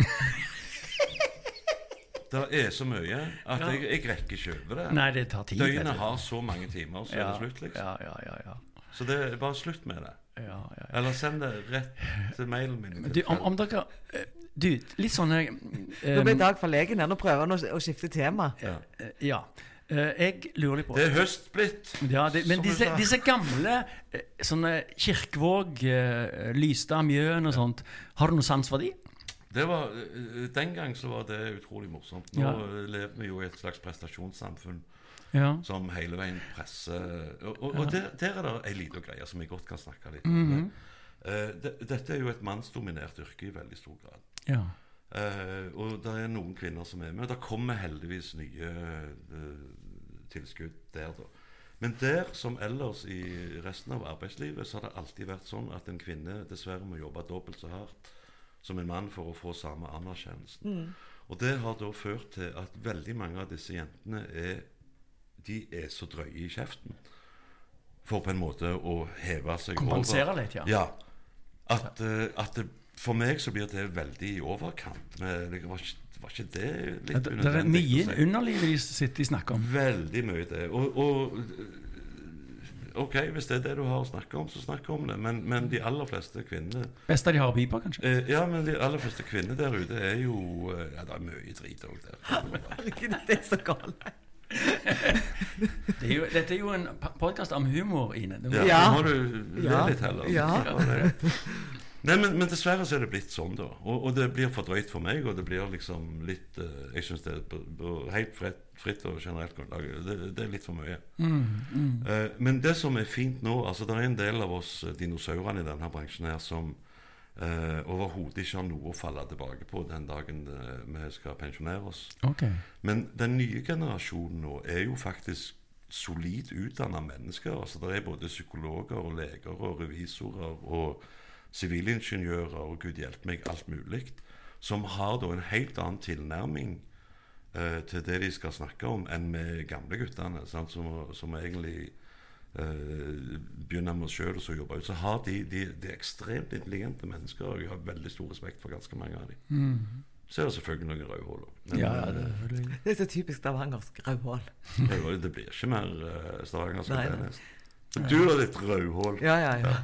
Det er så mye at jeg, jeg rekker ikke over det. Nei, det tar tid. Døgnet har så mange timer, så er det slutt, liksom. Ja, ja, ja, ja. Så det er bare slutt med det. ja, ja, ja. Eller send det rett til mailen min. Du, om, om dere eh, Du, litt sånn um, Nå ble Dag forlegen her. Nå prøver han å, å skifte tema. ja. eh, Ja. Eh, jeg lurer litt på Det er høst blitt. ja, det, Men disse, disse gamle eh, sånne Kirkevåg, eh, Lystad, Mjøen og sånt, har du noe sans for de? Det var, den gang så var det utrolig morsomt. Nå Ja. lever vi jo i et slags prestasjonssamfunn Ja. som hele veien presser Og, og, og der, der er det ei lita greie som jeg godt kan snakke litt om. Mhm. Eh, det, dette er jo et mannsdominert yrke i veldig stor grad. ja. Eh, og det er noen kvinner som er med. Det kommer heldigvis nye eh, tilskudd der, da. Men der som ellers i resten av arbeidslivet, så har det alltid vært sånn at en kvinne dessverre må jobbe dobbelt så hardt som en mann for å få samme anerkjennelsen. Og det har da ført til at veldig mange av disse jentene er de er så drøye i kjeften for på en måte å heve seg Kompensere over. litt, ja. Ja. At, uh, at det, for meg så blir det veldig i overkant. Men det var, ikke, var ikke det litt Det, det er mye underliv de sitter de snakker om. Veldig mye det. Og, og OK, hvis det er det du har å snakke om, så snakk om det. Men, men de aller fleste kvinner Beste de har å by på, kanskje? eh, Ja, men de aller fleste kvinner der ute er jo eh, Ja, det er mye drit òg der. Herregud, det er så galt. Det er jo, dette er jo en podkast om humor, Ine. Ja, Ja. Nå må du le litt heller. Ja. Nei, men, men dessverre så er det blitt sånn, da. Og, og det blir for drøyt for meg. Og det blir liksom litt uh, Jeg syns det er på, på helt fritt, fritt og generelt grunnlag. Det, det er litt for mye. mm, mm. Uh, men det som er fint nå altså Det er en del av oss eh, dinosaurene i denne bransjen her som uh, overhodet ikke har noe å falle tilbake på den dagen vi skal pensjonere oss. Okay. Men den nye generasjonen nå er jo faktisk solid utdanna mennesker. altså Det er både psykologer og leger og revisorer og sivilingeniører og gud hjelpe meg, alt mulig, som har da en helt annen tilnærming eh, til det de skal snakke om, enn med gamle guttene, sant, som, som egentlig eh, begynner med oss sjøl og så jobber ut. Så har de, de, de er ekstremt intelligente mennesker, og jeg har veldig stor respekt for ganske mange av dem. Mm. Så er det selvfølgelig noen rødhål. òg. Ja, eh, det er Det er så typisk stavangersk rødhål. det, blir ikke mer uh, stavangersk enn det. Du har ditt rødhål. Ja, ja, ja.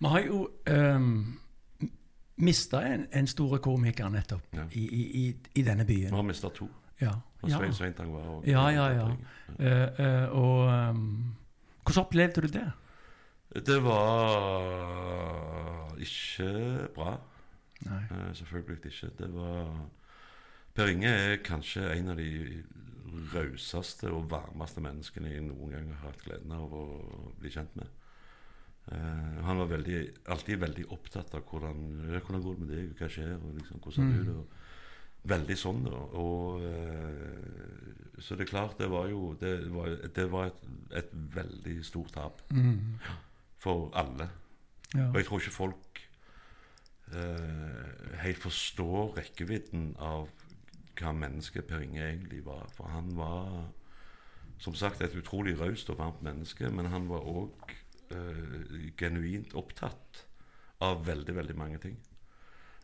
Vi har jo um, mista en, en stor komiker nettopp Ja. i, i, i, i denne Vi byen. har mista to. Ja. Ja. Svein Sveintang var òg Ja, ja, ja. Uh, uh, og um, hvordan opplevde du det? Det var ikke bra. Nei. Uh, selvfølgelig ikke. Det var Per Inge er kanskje en av de rauseste og varmeste menneskene jeg noen gang har hatt gleden av å bli kjent med. Eh, han var veldig, alltid veldig opptatt av hvordan, ja, hvordan går det med deg, hva skjer, og liksom, hvordan er du det? og Veldig sånn, da. Og, uh, så det er klart, det var jo Det var, det var et, et veldig stort tap Mm. for alle. Ja. Og jeg tror ikke folk uh, helt forstår rekkevidden av hva mennesket Per Inge egentlig var. For han var som sagt et utrolig raust og varmt menneske, men han var òg eh, genuint opptatt av veldig, veldig mange ting.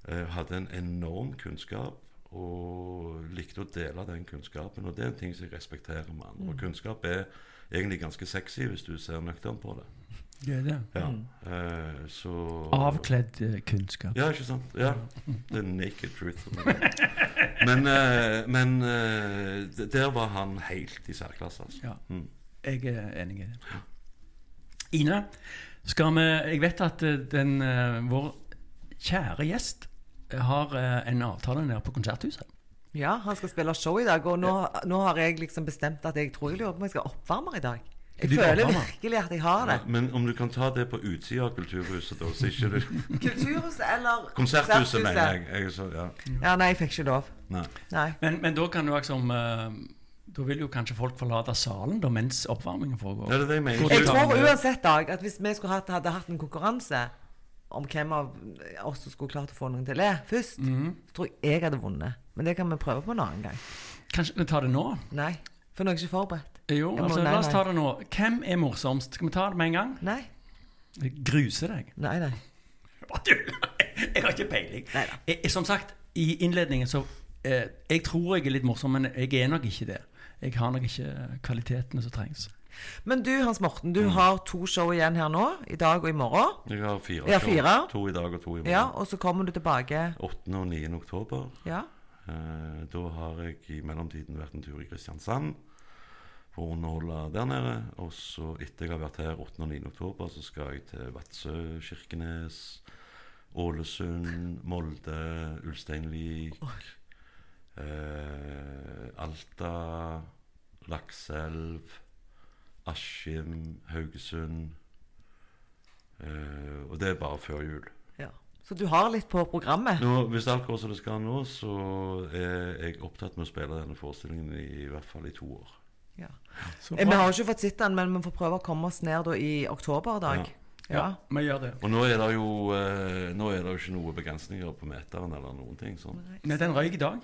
Uh, hadde en enorm kunnskap og likte å dele den kunnskapen. Og det er en ting som jeg respekterer med han. Og kunnskap er egentlig ganske sexy hvis du ser nøkternt på det. Det er det. Ja. Eh, så Avkledd kunnskap. Ja, ikke sant? Ja. The naked truth. Men, uh, men uh, der var han helt i særklasse. Altså. Ja. Mm. Jeg er enig i det. Ine, skal vi Jeg vet at eh, den, eh, vår kjære gjest har eh, en avtale nede på Konserthuset. Ja, han skal spille show i dag, og nå, nå har jeg liksom bestemt at jeg tror jeg lurer på om jeg skal ha oppvarmer i dag. Jeg Du føler virkelig at jeg har det. Ja, men om du kan ta det på utsida av Kulturhuset, da, så ikke du Kulturhuset eller Konserthuset, mener jeg. jeg så, ja. Ja, nei, jeg fikk ikke lov. Nei. Nei. Men, men da kan du liksom eh, Da vil jo kanskje folk forlate salen da mens oppvarmingen foregår. Det er det jeg mener. Jeg tror uansett Dag, at hvis vi skulle hatt, hadde hatt en konkurranse om hvem av oss som skulle klart å få noen til å le først, Mhm. så tror jeg jeg hadde vunnet. Men det kan vi prøve på en annen gang. Kanskje vi tar det nå? Nei, for nå er jeg ikke forberedt. Jo, må- altså, nei, la oss ta det nå. Hvem er morsomst? Skal vi ta det med en gang? Nei, Jeg gruser deg. nei, nei. Jeg har ikke peiling. Jeg, jeg- som sagt, i innledningen så eh, Jeg tror jeg er litt morsom, men jeg er nok ikke det. Jeg har nok ikke kvalitetene som trengs. Men du Hans Morten, Mm. du har to show igjen her nå. I dag og i morgen. Jeg har fire. Jeg show. fire. To i dag og to i morgen. Ja, Og så kommer du tilbake 8. og 9. oktober. Ja. Eh, da har jeg i mellomtiden vært en tur i Kristiansand for å underholde der nede. Og så etter jeg har vært her 8. og 9. oktober, så skal jeg til Vadsø, Kirkenes, Ålesund, Molde, Ulsteinvik, eh, Alta, Lakselv, Askim, Haugesund. Eh, og det er bare før jul. ja. Så du har litt på programmet? Nå, hvis alt går som det skal nå, så er jeg opptatt med å spille denne forestillingen i, i hvert fall i to år. Ja. Eh, Vi har ikke fått sett den, men vi får prøve å komme oss ned da i oktober, Dag. Ja, Ja. vi gjør det. Og nå er det jo, eh, nå er det jo ikke noen begrensninger på meteren eller noen ting sånn. Nei, den røyk i dag.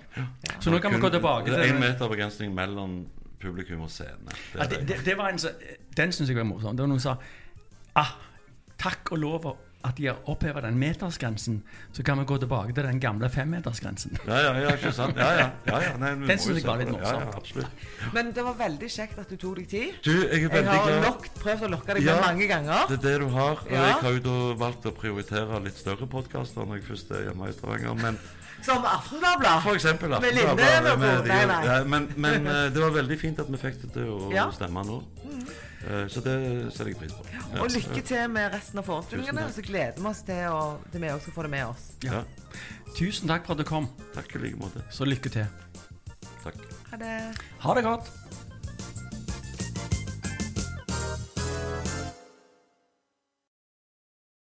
Så nå kan vi gå tilbake Det er én meter begrensning mellom publikum og scene. Det ja, er det, det. det, var en, så- Den syns jeg var morsom. Det var noen som sa ah, Takk og lov at de har oppheva den metersgrensen, så kan vi gå tilbake til den gamle femmetersgrensen. Ja, ja, ja, ikke sant? Ja, ja. ja, ja. Nei, vi Den syns jeg var litt det. Ja, ja, Men det var veldig kjekt at du tok deg tid. Du, jeg er Jeg har nok prøvd å lokke deg Ja, med mange ganger. Det er det du har. Og Ja. jeg har jo da valgt å prioritere litt større podkaster når jeg først er hjemme i Stavanger. Men Som Aftenbladet. for eksempel Med Aftenbladet, Linde med men, men eh, det var veldig fint at vi fikk det til å Ja. Mm. stemme nå. Eh, Så det setter jeg pris på. Ja. Og lykke til med resten av forestillingene. Så gleder vi oss til å, til vi skal få det med oss. Ja. Tusen takk for at du kom. Takk i like måte. Så lykke til. Takk. Ha det. Ha det godt.